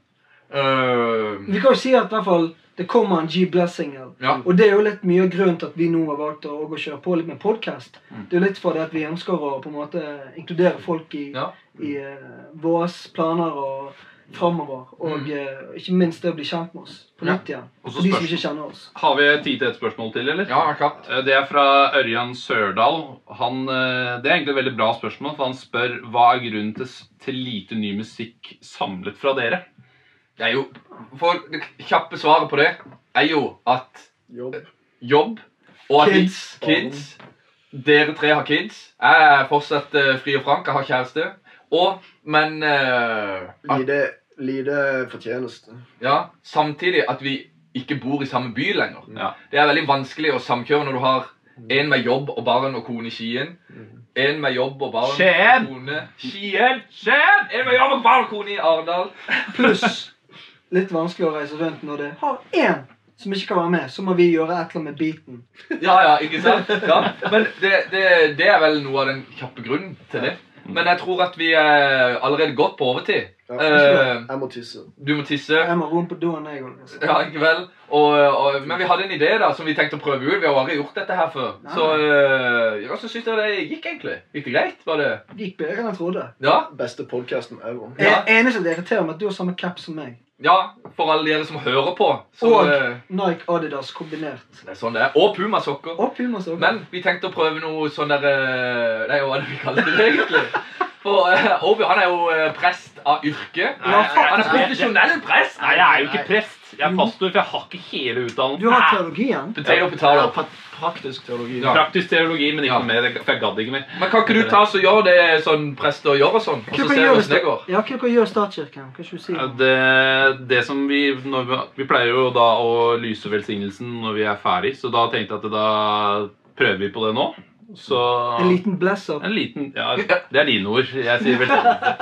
Uh, Vi kan jo si at i hvert fall det kommer en G-Blessing-el. ja. Og det er jo litt mye av grunnen til at vi nå har valgt å, å kjøre på litt med podkast. Mm. Det er jo litt for det at vi ønsker å på en måte inkludere folk i, Ja. i uh, våre planer og framover. Og eh, ikke minst det å bli kjent med oss på Mm. Nytt igjen. Ja. For de som ikke kjenner oss. Har vi tid til et spørsmål til, eller? ja, klart. Eh, Det er fra Ørjan Sørdal. Han, eh, det er egentlig et veldig bra spørsmål, for han spør hva er grunnen til, til lite ny musikk samlet fra dere? Det er jo For det kjappe svaret på det er jo at Jobb. jobb og at Kids. kids. Dere tre har kids. Jeg er fortsatt uh, fri og frank. Jeg har kjæreste. Og, men uh, at, lide, lide fortjeneste. ja, samtidig at vi ikke bor i samme by lenger. Ja. Det er veldig vanskelig å samkjøre når du har en med jobb og barn og kone i Skien. En med jobb og barn Skien! og kone Skien! Skien! En med jobb og barn og kone i Arendal. Pluss litt vanskelig å reise rundt når det har én som ikke kan være med. Så må vi gjøre et eller annet med beaten. Ja, ja, ikke sant? Ja. Men det, det, det er vel noe av den kjappe grunnen til det. Men jeg tror at vi er allerede godt på overtid. Ja. Eh, Jeg må tisse. du må tisse. Jeg må roe på doen, jeg òg. Ja, ikke vel? Og, og, men vi hadde en idé da, som vi tenkte å prøve ut. Vi har aldri gjort dette her før. Så uh, ja, så syns jeg det gikk egentlig. Gikk det greit? Var det Det gikk bedre enn jeg trodde. Ja? Beste podkasten ever. Ja. Det eneste det irriterer meg, at du har samme cap som meg. Ja, for alle dere som hører på. Så, Og eh, Nike Adidas kombinert. det er sånn det er. Og Puma-sokker. Og òg. Men vi tenkte å prøve noe sånn der eh, Nei, hva er det vi kaller det egentlig? For uh, Obi han er jo prest av yrke. Nei, Han er profesjonell prest! Nei, jeg er jo ikke prest. Jeg er pastor, for jeg har ikke hele Du utdannelsen. har teologien. Potato, potato. Ja, praktisk teologi. Ja. Praktisk teologi, men ikke Ja. mer, for jeg gadd ikke mer. Men kan ikke du ta så gjøre det sånn prester gjør og sånn? Og så ser vi hvordan det går? ja, hva gjør Statskirken? Hva skal du si? Ja, Det, det som vi, når vi Vi pleier jo da å lyse velsignelsen når vi er ferdig, så da tenkte jeg at da prøver vi på det nå. Så En liten bless-up. En liten Ja, det er dine ord. Jeg sier velsignelse.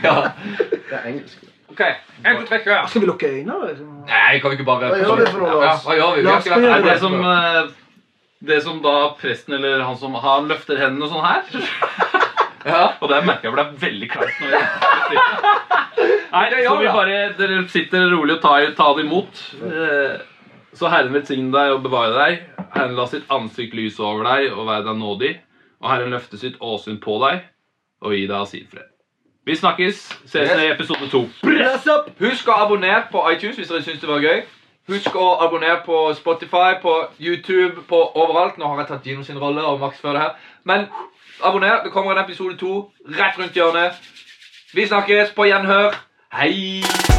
<laughs> Ja. Det er engelsk. OK. En, to, tre, kjør. Skal vi lukke øynene? Liksom? Nei, kan vi ikke bare Hva gjør vi for noe, Ja, hva gjør vi? vi har ikke vært her det som eh, Det som da presten eller han som har løfter hendene sånn her. <laughs> Ja. Og det merker jeg er veldig kleint. <laughs> Nei, så vi bare Dere sitter rolig og tar, tar det imot. Eh, Så Herren velsigne deg og bevare deg. Herren la sitt ansikt lyse over deg og være deg nådig. Og Herren løfte sitt åsyn på deg og gi deg av sin fred. Vi snakkes. Ses i episode to. Husk å abonnere på iTunes hvis dere syns det var gøy. Husk å abonnere på Spotify, på YouTube, på overalt. Nå har jeg tatt Gino sin rolle og Max før det her. Men abonner. Det kommer en episode to rett rundt hjørnet. Vi snakkes. På gjenhør. Hei!